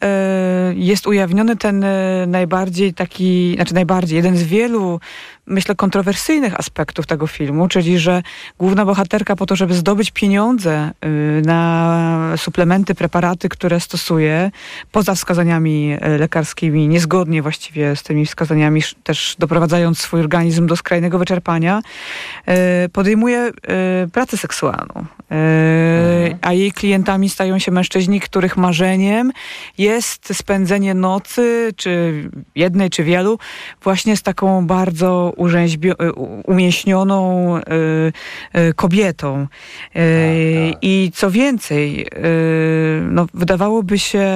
jest ujawniony ten e, najbardziej taki, znaczy najbardziej, jeden z wielu, myślę, kontrowersyjnych aspektów tego filmu, czyli że główna bohaterka po to, żeby zdobyć pieniądze e, na suplementy, preparaty, które stosuje, poza wskazaniami lekarskimi, niezgodnie właściwie z tymi wskazaniami, też doprowadzając swój organizm do skrajnego wyczerpania, podejmuje pracę seksualną. Mhm. A jej klientami stają się mężczyźni, których marzenia marzeniem jest spędzenie nocy, czy jednej, czy wielu, właśnie z taką bardzo urzęźbio- umieśnioną y, y, kobietą. Y, tak, tak. I co więcej, no, wydawałoby się,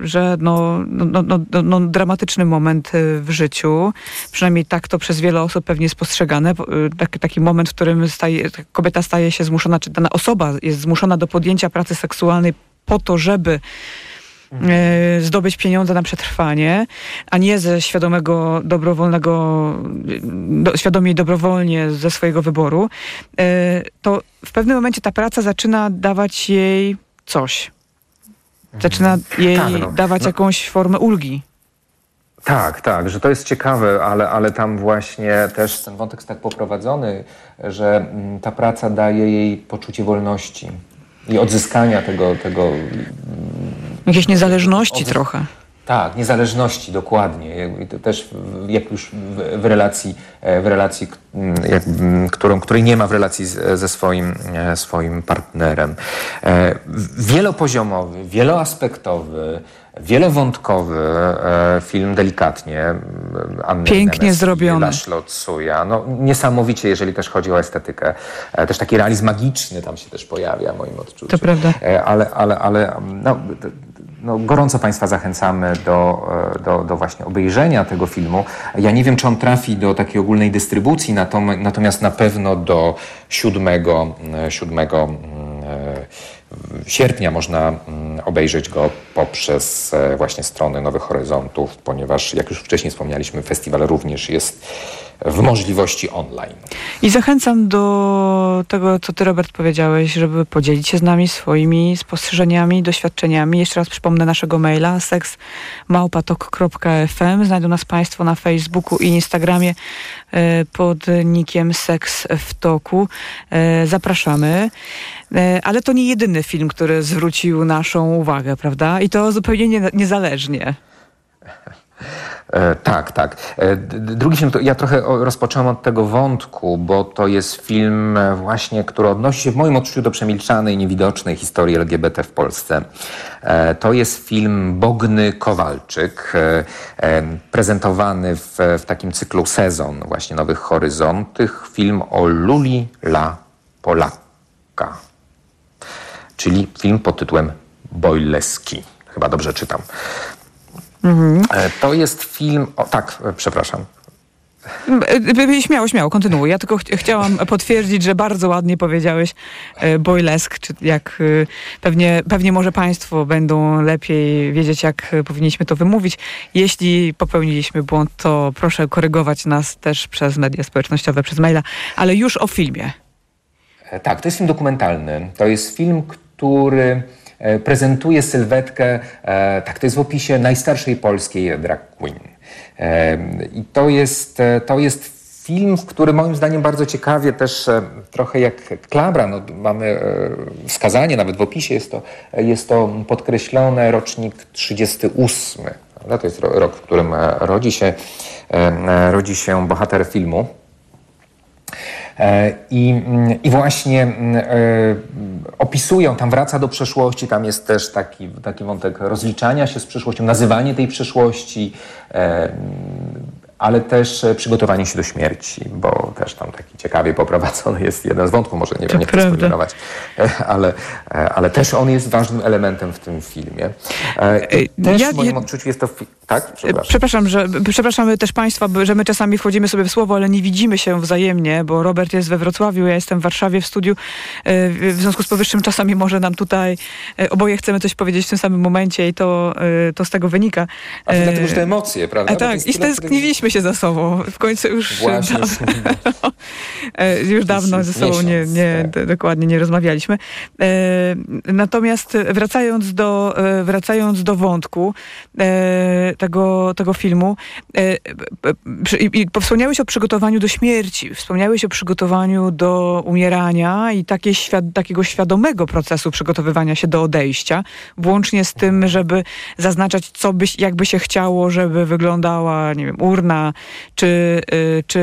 że no, no, no, no, dramatyczny moment w życiu, przynajmniej tak to przez wiele osób pewnie jest postrzegane, taki, taki moment, w którym staje, kobieta staje się zmuszona, czy dana osoba jest zmuszona do podjęcia pracy seksualnej po to, żeby mhm. Zdobyć pieniądze na przetrwanie, a nie ze świadomego, dobrowolnego, do, świadomie i dobrowolnie ze swojego wyboru, e, to w pewnym momencie ta praca zaczyna dawać jej coś. Zaczyna jej Tak, no. dawać No. jakąś formę ulgi. Tak, tak, że to jest ciekawe, ale, ale tam właśnie też ten wątek jest tak poprowadzony, że mm, ta praca daje jej poczucie wolności i odzyskania tego, tego Jakiejś niezależności Odzy- trochę. Tak, niezależności, dokładnie. Też jak już w, relacji, e, w relacji m, którą, której nie ma w relacji z, ze swoim, e, swoim partnerem. E, Wielopoziomowy, wieloaspektowy, wielowątkowy e, film delikatnie. Anny Pięknie Nemes zrobiony. Laszlo. No, niesamowicie, jeżeli też chodzi o estetykę. E, Też taki realizm magiczny tam się też pojawia w moim odczuciu. To prawda. E, Ale, ale, ale no, no, gorąco Państwa zachęcamy do, do, do właśnie obejrzenia tego filmu. Ja nie wiem, czy on trafi do takiej ogólnej dystrybucji, natom- natomiast na pewno do 7, e, 7 mm, e, sierpnia można mm, obejrzeć go poprzez e, właśnie strony Nowych Horyzontów, ponieważ jak już wcześniej wspomnieliśmy, festiwal również jest w możliwości online. I zachęcam do tego, co ty, Robert, powiedziałeś, żeby podzielić się z nami swoimi spostrzeżeniami, doświadczeniami. Jeszcze raz przypomnę naszego maila seksmałpatok.fm. Znajdą nas Państwo na Facebooku i Instagramie e, pod nickiem Seks w Toku. E, Zapraszamy. E, Ale to nie jedyny film, który zwrócił naszą uwagę, prawda? I to zupełnie nie, niezależnie. E, tak, tak. E, drugi film, ja trochę rozpocząłem od tego wątku, bo to jest film e, właśnie, który odnosi się w moim odczuciu do przemilczanej, niewidocznej historii LGBT w Polsce. To jest film Bogny Kowalczyk, prezentowany w, w takim cyklu Sezon właśnie Nowych Horyzontów. Film o Luli La Polaka, czyli film pod tytułem Bojleski. Chyba dobrze czytam. E, To jest film. O, tak, e, przepraszam. E, Śmiało, śmiało, kontynuuj. Ja tylko ch- chciałam potwierdzić, że bardzo ładnie powiedziałeś e, boylesk, czy jak e, pewnie, pewnie może państwo będą lepiej wiedzieć, jak powinniśmy to wymówić. Jeśli popełniliśmy błąd, to proszę korygować nas też przez media społecznościowe, przez maila, ale już o filmie. Tak, to jest film dokumentalny. To jest film, który prezentuje sylwetkę, e, tak to jest w opisie, najstarszej polskiej drag queen. E, I to jest, e, to jest film, który moim zdaniem bardzo ciekawie też e, trochę jak Klabra, no, mamy e, wskazanie, nawet w opisie jest to, jest to podkreślone, rocznik 38. Prawda? To jest ro- rok, w którym e, rodzi się, e, e, rodzi się bohater filmu. E, I, mm, I właśnie mm, e, opisują, tam wraca do przeszłości, tam jest też taki, taki wątek rozliczania się z przeszłością, nazywanie tej przeszłości, e, ale też e, przygotowanie się do śmierci, bo też tam taki ciekawie poprowadzony jest jeden z wątków, może nie, To nie chcę spoilerować, ale, e, ale też on jest ważnym elementem w tym filmie. E, Też ja- w moim ja- odczuciu jest to... Tak? Przepraszam. Przepraszam, że przepraszamy też Państwa, że my czasami wchodzimy sobie w słowo, ale nie widzimy się wzajemnie, bo Robert jest we Wrocławiu, ja jestem w Warszawie w studiu. W związku z powyższym czasami może nam tutaj oboje chcemy coś powiedzieć w tym samym momencie i to, to z tego wynika. A to dlatego, że te emocje, prawda? A to tak, i tyle, stęskniliśmy się za sobą. W końcu już Właśnie, dawno, już dawno ze sobą nie, nie, tak. dokładnie nie rozmawialiśmy. E, natomiast wracając do, e, wracając do wątku e, tego, tego filmu, i, i wspomniałeś o przygotowaniu do śmierci, wspomniałeś o przygotowaniu do umierania i takie świad, takiego świadomego procesu przygotowywania się do odejścia, włącznie z tym, żeby zaznaczać, co byś, jakby się chciało, żeby wyglądała, nie wiem, urna, czy, y, czy,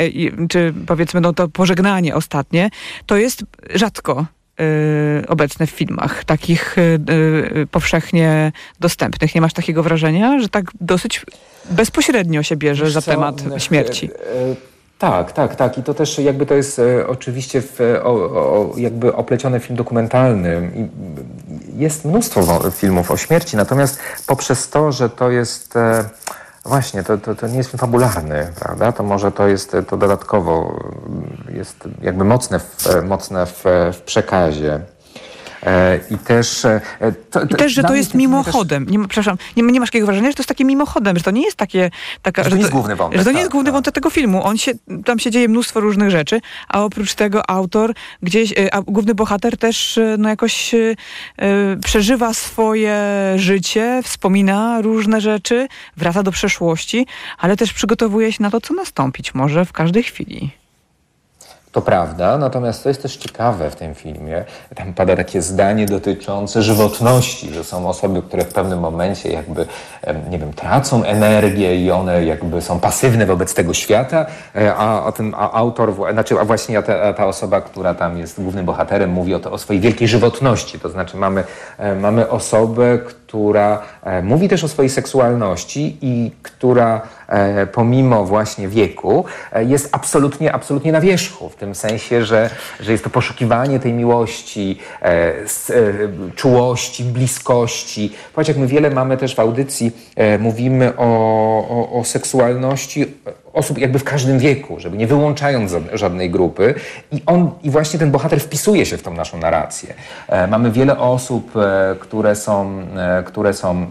y, czy powiedzmy, no to pożegnanie ostatnie, to jest rzadko y, obecne w filmach, takich powszechnie dostępnych. Nie masz takiego wrażenia, że tak dosyć bezpośrednio się bierze Wiesz za co, temat e, śmierci? e, Tak, tak, tak. I to też jakby to jest e, oczywiście w, o, o, jakby opleciony film dokumentalny. Jest mnóstwo wo- filmów o śmierci, natomiast poprzez to, że to jest właśnie, to, to, to nie jest film fabularny, prawda? To może to jest to dodatkowo jest jakby mocne w, mocne w, w przekazie. I też, to, I też że to jest mimochodem. Też... Nie, przepraszam, nie, nie masz takiego wrażenia, że to jest takie mimochodem, że to nie jest takie... Taka, że, to nie jest główny wątek. Że to nie jest tak, główny tak. wątek tego filmu. On się, tam się dzieje mnóstwo różnych rzeczy, a oprócz tego autor gdzieś, a główny bohater też no jakoś przeżywa swoje życie, wspomina różne rzeczy, wraca do przeszłości, ale też przygotowuje się na to, co nastąpić może w każdej chwili. To prawda, natomiast to jest też ciekawe w tym filmie. Tam pada takie zdanie dotyczące żywotności, że są osoby, które w pewnym momencie jakby, nie wiem, tracą energię i one jakby są pasywne wobec tego świata, e, a, a ten a autor, znaczy a właśnie ta, ta osoba, która tam jest głównym bohaterem, mówi o, to, o swojej wielkiej żywotności. To znaczy mamy, e, mamy osobę, która e, mówi też o swojej seksualności i która e, pomimo właśnie wieku e, jest absolutnie, absolutnie na wierzchu, w tym sensie, że, że jest to poszukiwanie tej miłości, czułości, bliskości. Popatrz, jak my wiele mamy też w audycji, mówimy o, o, o seksualności osób jakby w każdym wieku, żeby nie wyłączając żadnej grupy. I on, i właśnie ten bohater wpisuje się w tą naszą narrację. E, mamy wiele osób, e, które są, e, które są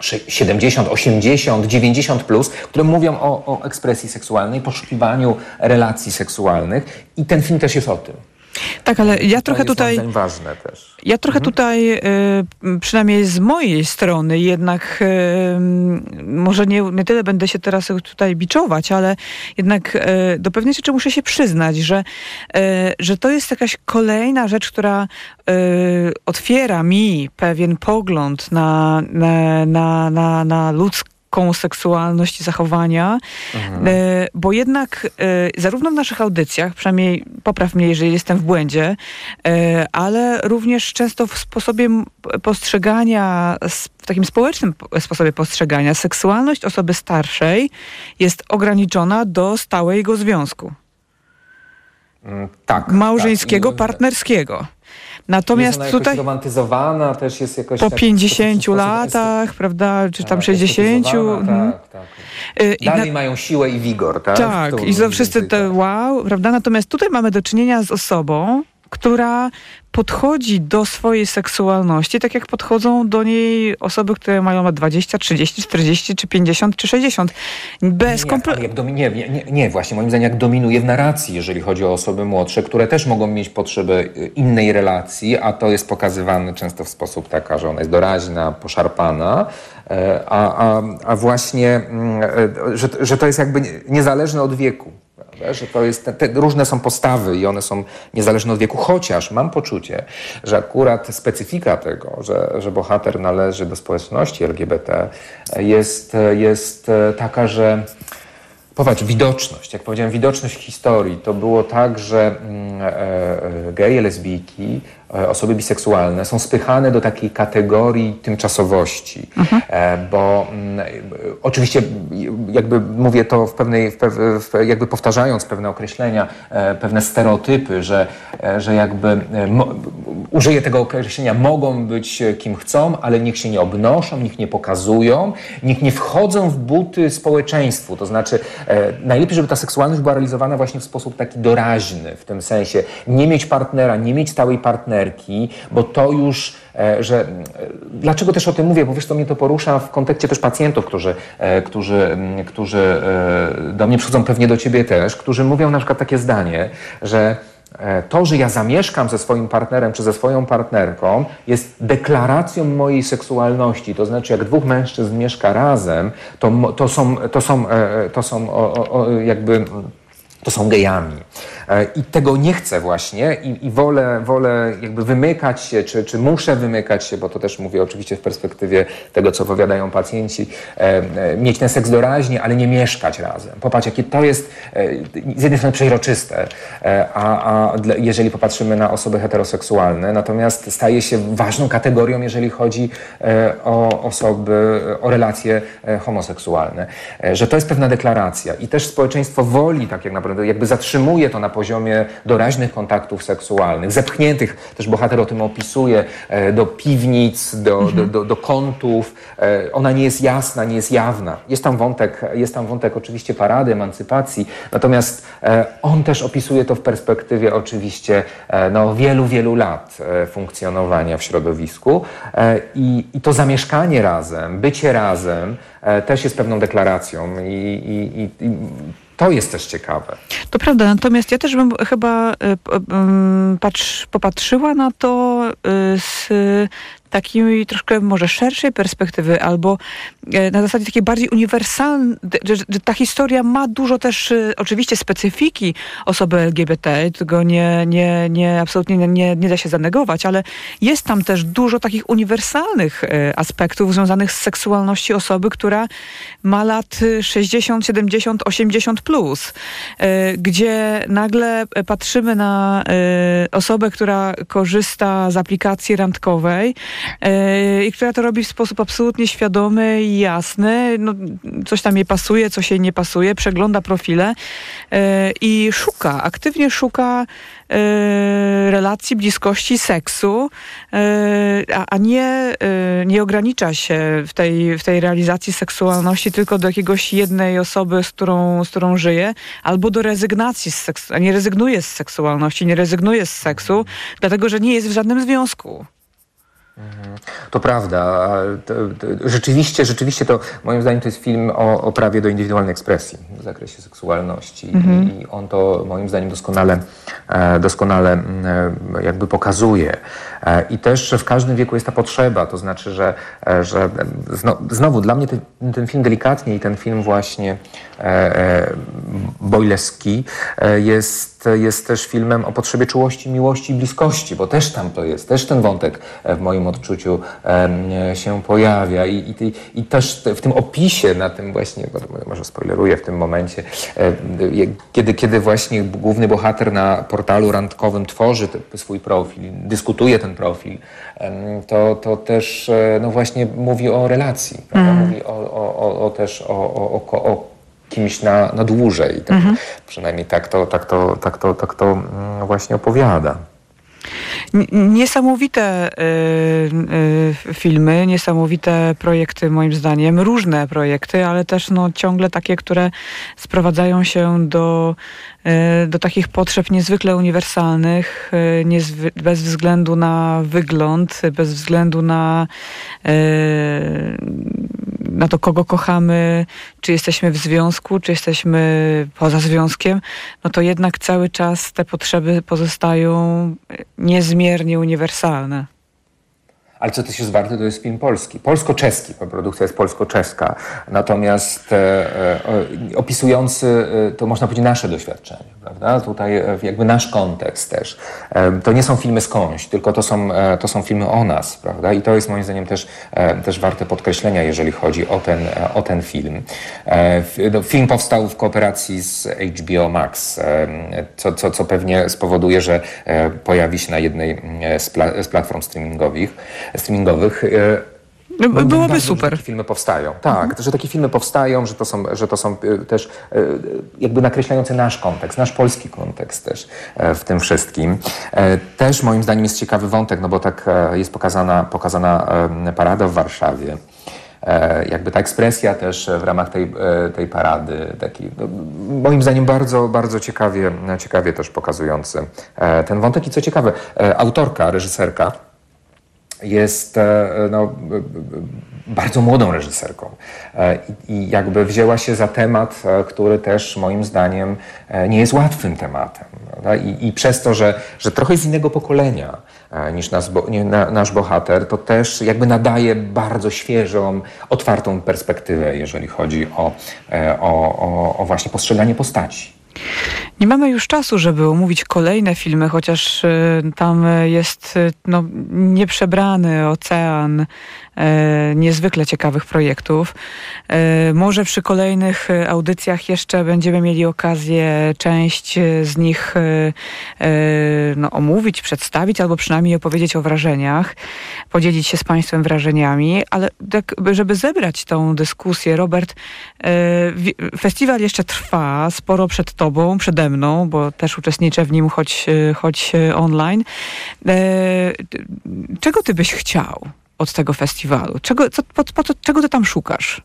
70, 80, 90 plus, które mówią o, o ekspresji seksualnej, poszukiwaniu relacji seksualnych i ten film też jest o tym. Tak, ale ja trochę tutaj. ważne też. Ja trochę mhm. tutaj, y, przynajmniej z mojej strony, jednak y, może nie, nie tyle będę się teraz tutaj biczować, ale jednak y, do pewnej rzeczy muszę się przyznać, że, że to jest jakaś kolejna rzecz, która otwiera mi pewien pogląd na, na, na, na, na ludzką seksualność i zachowania, mhm. E, bo jednak e, zarówno w naszych audycjach, przynajmniej popraw mnie, jeżeli jestem w błędzie, e, ale również często w sposobie postrzegania, w takim społecznym sposobie postrzegania, seksualność osoby starszej jest ograniczona do stałego związku. Mm, tak. Małżeńskiego, tak. partnerskiego. Natomiast jest tutaj romantyzowana, też jest jakoś po tak, 50 latach, prawda, czy tam tak, 60. Mhm. Tak, tak. Y, Dalej na... mają siłę i wigor, tak? Tak, i to wszyscy te wow, prawda? Natomiast tutaj mamy do czynienia z osobą, która podchodzi do swojej seksualności tak jak podchodzą do niej osoby, które mają lat 20, 30, 40, czy 50, czy 60. Bez nie, komple- nie, nie, nie, właśnie moim zdaniem jak dominuje w narracji, jeżeli chodzi o osoby młodsze, które też mogą mieć potrzeby y, innej relacji, a to jest pokazywane często w sposób taka, że ona jest doraźna, poszarpana, e, a, a, a właśnie, mm, e, że, że to jest jakby niezależne od wieku. Że to jest, te, te, różne są postawy i one są niezależne od wieku, chociaż mam poczucie, że akurat specyfika tego, że, że bohater należy do społeczności LGBT jest, jest taka, że Popatrz, widoczność. Jak powiedziałem, widoczność historii. To było tak, że mm, e, e, geje, lesbijki E, osoby biseksualne są spychane do takiej kategorii tymczasowości, mhm. Bo mm, oczywiście jakby mówię to w pewnej, w, jakby powtarzając pewne określenia, pewne stereotypy, że, że jakby użyję tego określenia, mogą być kim chcą, ale niech się nie obnoszą, niech nie pokazują, niech nie wchodzą w buty społeczeństwu. To znaczy najlepiej, żeby ta seksualność była realizowana właśnie w sposób taki doraźny, w tym sensie nie mieć partnera, nie mieć stałej partnerki, bo to już, e, że e, dlaczego też o tym mówię, bo wiesz, to mnie to porusza w kontekście też pacjentów, którzy, e, którzy, którzy do mnie przychodzą, pewnie do ciebie też, którzy mówią na przykład takie zdanie, że to, że ja zamieszkam ze swoim partnerem czy ze swoją partnerką, jest deklaracją mojej seksualności. To znaczy, jak dwóch mężczyzn mieszka razem, to, to są, to są, to są o, o, jakby to są gejami. E, I tego nie chcę właśnie i, i wolę, wolę jakby wymykać się, czy, czy muszę wymykać się, bo to też mówię oczywiście w perspektywie tego, co powiadają pacjenci, e, e, mieć ten seks doraźnie, ale nie mieszkać razem. Popatrz, jakie to jest z jednej strony przeźroczyste, a, a jeżeli popatrzymy na osoby heteroseksualne, natomiast staje się ważną kategorią, jeżeli chodzi o osoby, o relacje homoseksualne. Że to jest pewna deklaracja i też społeczeństwo woli, tak jak naprawdę jakby zatrzymuje to na poziomie doraźnych kontaktów seksualnych, zepchniętych, też bohater o tym opisuje, do piwnic, do, mhm. do, do, do kątów. Ona nie jest jasna, nie jest jawna. Jest tam wątek, jest tam wątek oczywiście parady, emancypacji, natomiast on też opisuje to w perspektywie oczywiście no, wielu, wielu lat funkcjonowania w środowisku i, i to zamieszkanie razem, bycie razem też jest pewną deklaracją i, i, i to jest też ciekawe. To prawda, natomiast ja też bym chyba patrz, popatrzyła na to z takiej troszkę może szerszej perspektywy, albo e, na zasadzie takiej bardziej uniwersalnej, że, że, ta historia ma dużo też e, oczywiście specyfiki osoby LGBT, tego nie, nie, nie absolutnie nie, nie da się zanegować, ale jest tam też dużo takich uniwersalnych e, aspektów związanych z seksualnością osoby, która ma lat 60, 70, 80 plus, gdzie nagle patrzymy na osobę, która korzysta z aplikacji randkowej, i która to robi w sposób absolutnie świadomy i jasny. No, coś tam jej pasuje, coś jej nie pasuje, przegląda profile e, i szuka, aktywnie szuka e, relacji, bliskości, seksu, a nie, nie ogranicza się w tej, w tej realizacji seksualności tylko do jakiegoś jednej osoby, z którą, z którą żyje, albo do rezygnacji z seksu, a nie rezygnuje z seksualności, nie rezygnuje z seksu, dlatego że nie jest w żadnym związku. To prawda. Rzeczywiście, rzeczywiście to moim zdaniem to jest film o, o prawie do indywidualnej ekspresji w zakresie seksualności. Mhm. I on to moim zdaniem doskonale, e, doskonale e, jakby pokazuje. E, I też, w każdym wieku jest ta potrzeba. To znaczy, że, że znowu dla mnie ten, ten film delikatnie i ten film właśnie Bojleski jest jest, też filmem o potrzebie czułości, miłości i bliskości, bo też tam to jest, też ten wątek e, w moim odczuciu się pojawia i, i, i też w tym opisie na tym właśnie, może spoileruję w tym momencie, e, kiedy, kiedy właśnie główny bohater na portalu randkowym tworzy swój profil, dyskutuje ten profil, to, to też e, no właśnie mówi o relacji, mm. mówi o, o, o, o też o, o, o kimś na, na dłużej. Tak, mhm. Przynajmniej tak to, tak, to, tak, to, tak to mm, właśnie opowiada. Niesamowite y, y, filmy, niesamowite projekty moim zdaniem, różne projekty, ale też no, ciągle takie, które sprowadzają się do, y, do takich potrzeb niezwykle uniwersalnych, niezwy bez względu na wygląd, bez względu na na to, kogo kochamy, czy jesteśmy w związku, czy jesteśmy poza związkiem, no to jednak cały czas te potrzeby pozostają niezmiernie uniwersalne. Ale co też jest warte, to jest film polski. Polsko-czeski, bo produkcja jest polsko-czeska. Natomiast e, e, opisujący, e, to można powiedzieć, nasze doświadczenie, prawda? Tutaj jakby nasz kontekst też. To nie są filmy skądś, tylko to są, to są filmy o nas, prawda? I to jest moim zdaniem też, też warte podkreślenia, jeżeli chodzi o ten, o ten film. No, film powstał w kooperacji z HBO Max, co, co, co pewnie spowoduje, że pojawi się na jednej z, pla z platform streamingowych streamingowych. E, no, byłoby super. Takie filmy powstają. Tak, mhm. że takie filmy powstają, że to są, że to są e, też e, jakby nakreślające nasz kontekst, nasz polski kontekst też w tym wszystkim. Też moim zdaniem jest ciekawy wątek, no bo tak jest pokazana, pokazana parada w Warszawie. Jakby ta ekspresja też w ramach tej, tej parady, taki, no, moim zdaniem bardzo, bardzo ciekawie, ciekawie też pokazujący ten wątek. I co ciekawe, autorka, reżyserka, jest e, no, bardzo młodą reżyserką e, i jakby wzięła się za temat, e, który też moim zdaniem nie jest łatwym tematem. I, I, przez to, że, że trochę z innego pokolenia niż nas, nasz bohater, to też jakby nadaje bardzo świeżą, otwartą perspektywę, jeżeli chodzi o, o, o, o właśnie postrzeganie postaci. Nie mamy już czasu, żeby omówić kolejne filmy, chociaż y, tam jest y, no, nieprzebrany ocean niezwykle ciekawych projektów. Może przy kolejnych audycjach jeszcze będziemy mieli okazję część z nich no, omówić, przedstawić albo przynajmniej opowiedzieć o wrażeniach, podzielić się z Państwem wrażeniami, ale tak, żeby zebrać tą dyskusję, Robert, festiwal jeszcze trwa, sporo przed Tobą, przede mną, bo też uczestniczę w nim, choć, choć online. Czego Ty byś chciał od tego festiwalu? Czego, co, po, po, czego Ty tam szukasz?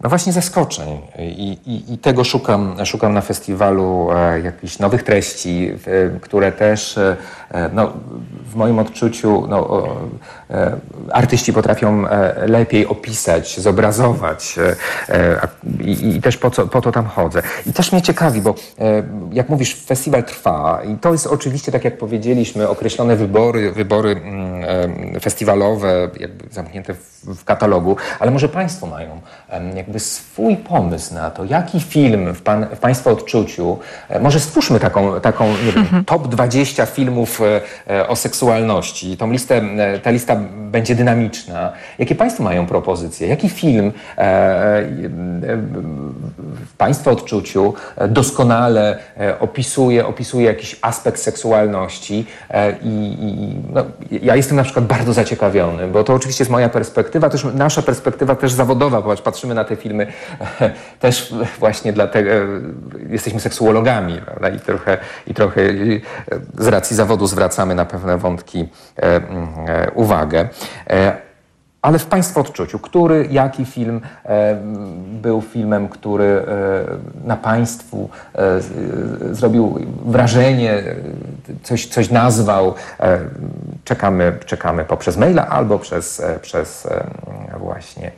No właśnie zaskoczeń i, i, i, tego szukam, szukam na festiwalu e, jakichś nowych treści, e, które też e, no, w moim odczuciu no, e, artyści potrafią e, lepiej opisać, zobrazować e, i, i, też po, co, po to tam chodzę. I też mnie ciekawi, bo jak mówisz, festiwal trwa i to jest oczywiście, tak jak powiedzieliśmy, określone wybory, wybory mm, festiwalowe, jakby zamknięte w, w katalogu, ale może Państwo mają jakby swój pomysł na to, jaki film w, pan, w Państwa odczuciu, może stwórzmy taką, taką nie wiem, mhm. top 20 filmów o seksualności. Tą listę, ta lista będzie dynamiczna. Jakie Państwo mają propozycje? Jaki film w Państwa odczuciu doskonale opisuje, opisuje jakiś aspekt seksualności? I, i no, ja jestem na przykład bardzo zaciekawiony, bo to oczywiście jest moja perspektywa, też nasza perspektywa też zawodowa, ponieważ patrzymy na te filmy też właśnie dlatego, jesteśmy seksuologami prawda? I, trochę, i trochę z racji zawodu zwracamy na pewne wątki e, e, uwagę. E, ale w Państwa odczuciu, który, jaki film był filmem, który na Państwu zrobił wrażenie, coś, coś nazwał? Czekamy, czekamy poprzez maila albo przez, przez właśnie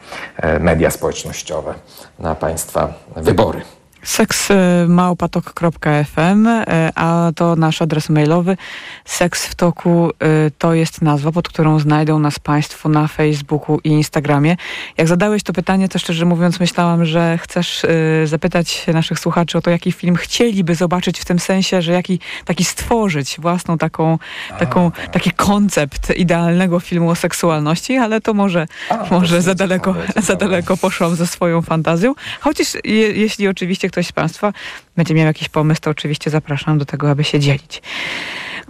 media społecznościowe na Państwa wybory seksmałpatok.fm, e, a to nasz adres mailowy. Seks w toku e, to jest nazwa, pod którą znajdą nas Państwo na Facebooku i Instagramie. Jak zadałeś to pytanie, to szczerze mówiąc myślałam, że chcesz e, zapytać naszych słuchaczy o to, jaki film chcieliby zobaczyć w tym sensie, że jaki taki stworzyć własną taką, taką taki koncept idealnego filmu o seksualności, ale to może, a, może za daleko, za daleko poszłam ze swoją fantazją. Chociaż je, jeśli oczywiście ktoś z Państwa będzie miał jakiś pomysł, to oczywiście zapraszam do tego, aby się dzielić.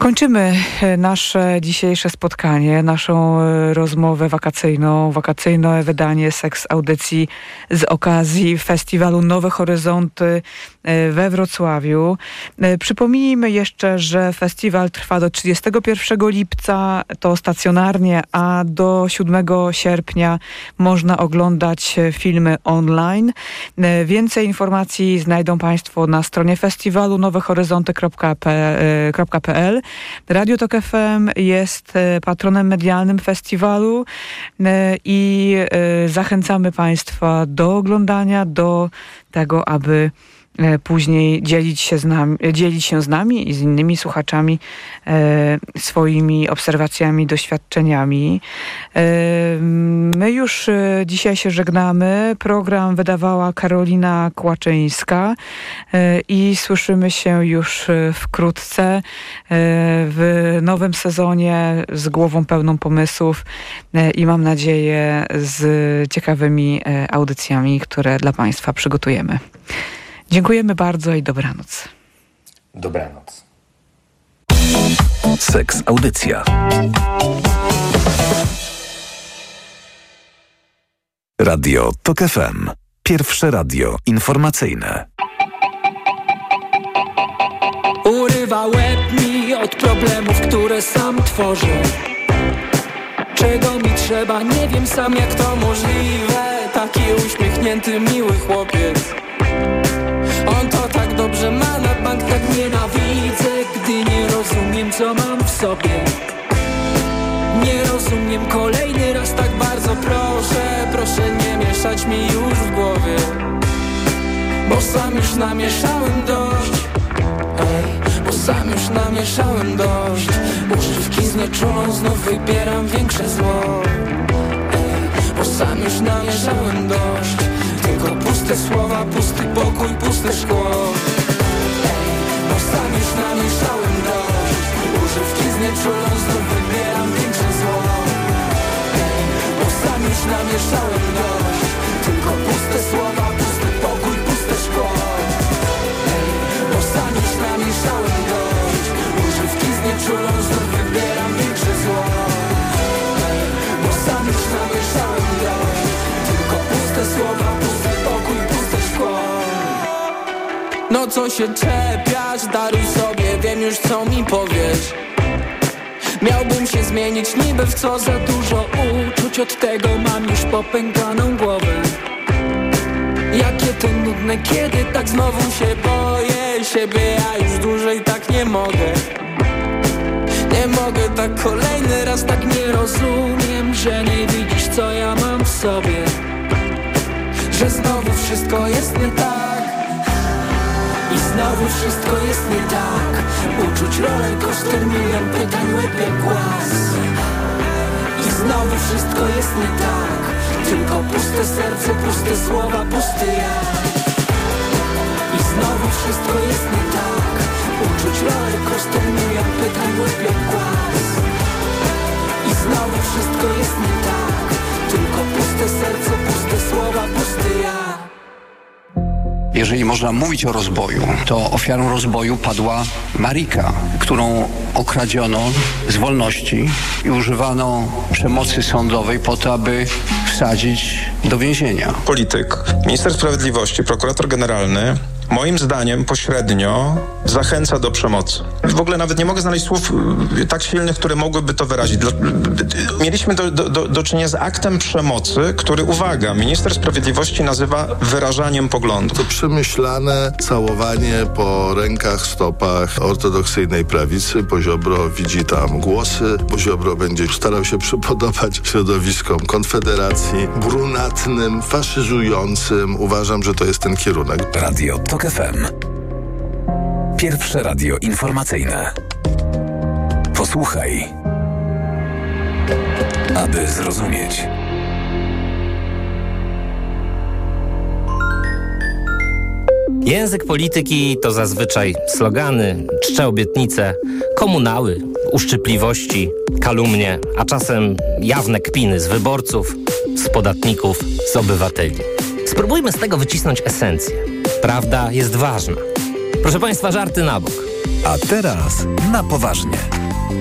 Kończymy e, nasze dzisiejsze spotkanie, naszą e, rozmowę wakacyjną, wakacyjne wydanie seks audycji z okazji festiwalu Nowe Horyzonty e, we Wrocławiu. Przypomnijmy jeszcze, że festiwal trwa do 31 lipca, to stacjonarnie, a do 7 sierpnia można oglądać filmy online. Więcej informacji znajdą Państwo na stronie festiwalu nowehoryzonty.pl. Radio Tok FM jest e, patronem medialnym festiwalu e, i e, zachęcamy Państwa do oglądania, do tego, aby później dzielić się, z nami, dzielić się z nami i z innymi słuchaczami e, swoimi obserwacjami, doświadczeniami. E, my już e, dzisiaj się żegnamy. Program wydawała Karolina Kłaczyńska e, i słyszymy się już e, wkrótce w nowym sezonie z głową pełną pomysłów i mam nadzieję z ciekawymi audycjami, które dla Państwa przygotujemy. Dziękujemy bardzo i dobranoc. Dobranoc. Seks Audycja. Radio TOK FM. Pierwsze radio informacyjne. Urywa łeb mi od problemów, które sam tworzę. Czego mi trzeba, nie wiem sam jak to możliwe. Taki uśmiechnięty, miły chłopiec. Co mam w sobie. Nie rozumiem kolejny raz tak bardzo proszę Proszę nie mieszać mi już w głowie. Bo sam już namieszałem dość. Ej, bo sam już namieszałem dość. Używki znieczulą znów wybieram większe zło. Ej, bo sam już namieszałem dość. Tylko puste słowa, pusty pokój, puste szkło. Ej, bo sam już namieszałem dość używki znieczulą Znów wybieram większe zło. Hej, bo sam już namieszałem dość. Tylko puste słowa, pusty pokój, puste szkło. Hej, bo sam już namieszałem dość. Używki znieczulą Znów wybieram większe zło. Hej, bo sam już namieszałem dość. Tylko puste słowa co się czepiasz? Daruj sobie, wiem już co mi powiesz. Miałbym się zmienić niby w co za dużo uczuć. Od tego mam już popękaną głowę. Jakie to nudne, kiedy tak znowu się boję Siebie ja już dłużej tak nie mogę. Nie mogę tak kolejny raz, tak nie rozumiem Że nie widzisz co ja mam w sobie. Że znowu wszystko jest nie tak znowu wszystko jest nie tak. Uczuć rolę kosztem milion pytań łeb jak głaz. I znowu wszystko jest nie tak. Tylko puste serce, puste słowa, pusty ja. I znowu wszystko jest nie tak. Uczuć rolę kosztem milion pytań łeb jak głaz. I znowu wszystko jest nie tak jeżeli można mówić o rozboju, to ofiarą rozboju padła Marika, którą okradziono z wolności i używano przemocy sądowej po to, aby wsadzić do więzienia. Polityk, minister sprawiedliwości, prokurator generalny moim zdaniem pośrednio zachęca do przemocy. W ogóle nawet nie mogę znaleźć słów y, tak silnych, które mogłyby to wyrazić. Mieliśmy do, do, do, do czynienia z aktem przemocy, który, uwaga, minister sprawiedliwości nazywa wyrażaniem poglądu. To przemyślane całowanie po rękach, stopach ortodoksyjnej prawicy. Poziobro widzi tam głosy. Poziobro będzie starał się przypodobać środowiskom Konfederacji, brunatnym, faszyzującym. Uważam, że to jest ten kierunek. Radio TOK FM. Pierwsze radio informacyjne. Posłuchaj, aby zrozumieć. Język polityki to zazwyczaj slogany, czcze obietnice, komunały, uszczypliwości, kalumnie, a czasem jawne kpiny z wyborców, z podatników, z obywateli. Spróbujmy z tego wycisnąć esencję. Prawda jest ważna. Proszę Państwa, żarty na bok. A teraz na poważnie.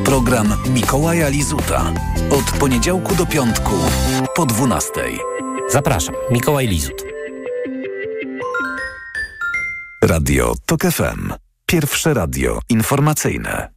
Program Mikołaja Lizuta. Od poniedziałku do piątku po 12. Zapraszam, Mikołaj Lizut. Radio TOK FM. Pierwsze radio informacyjne.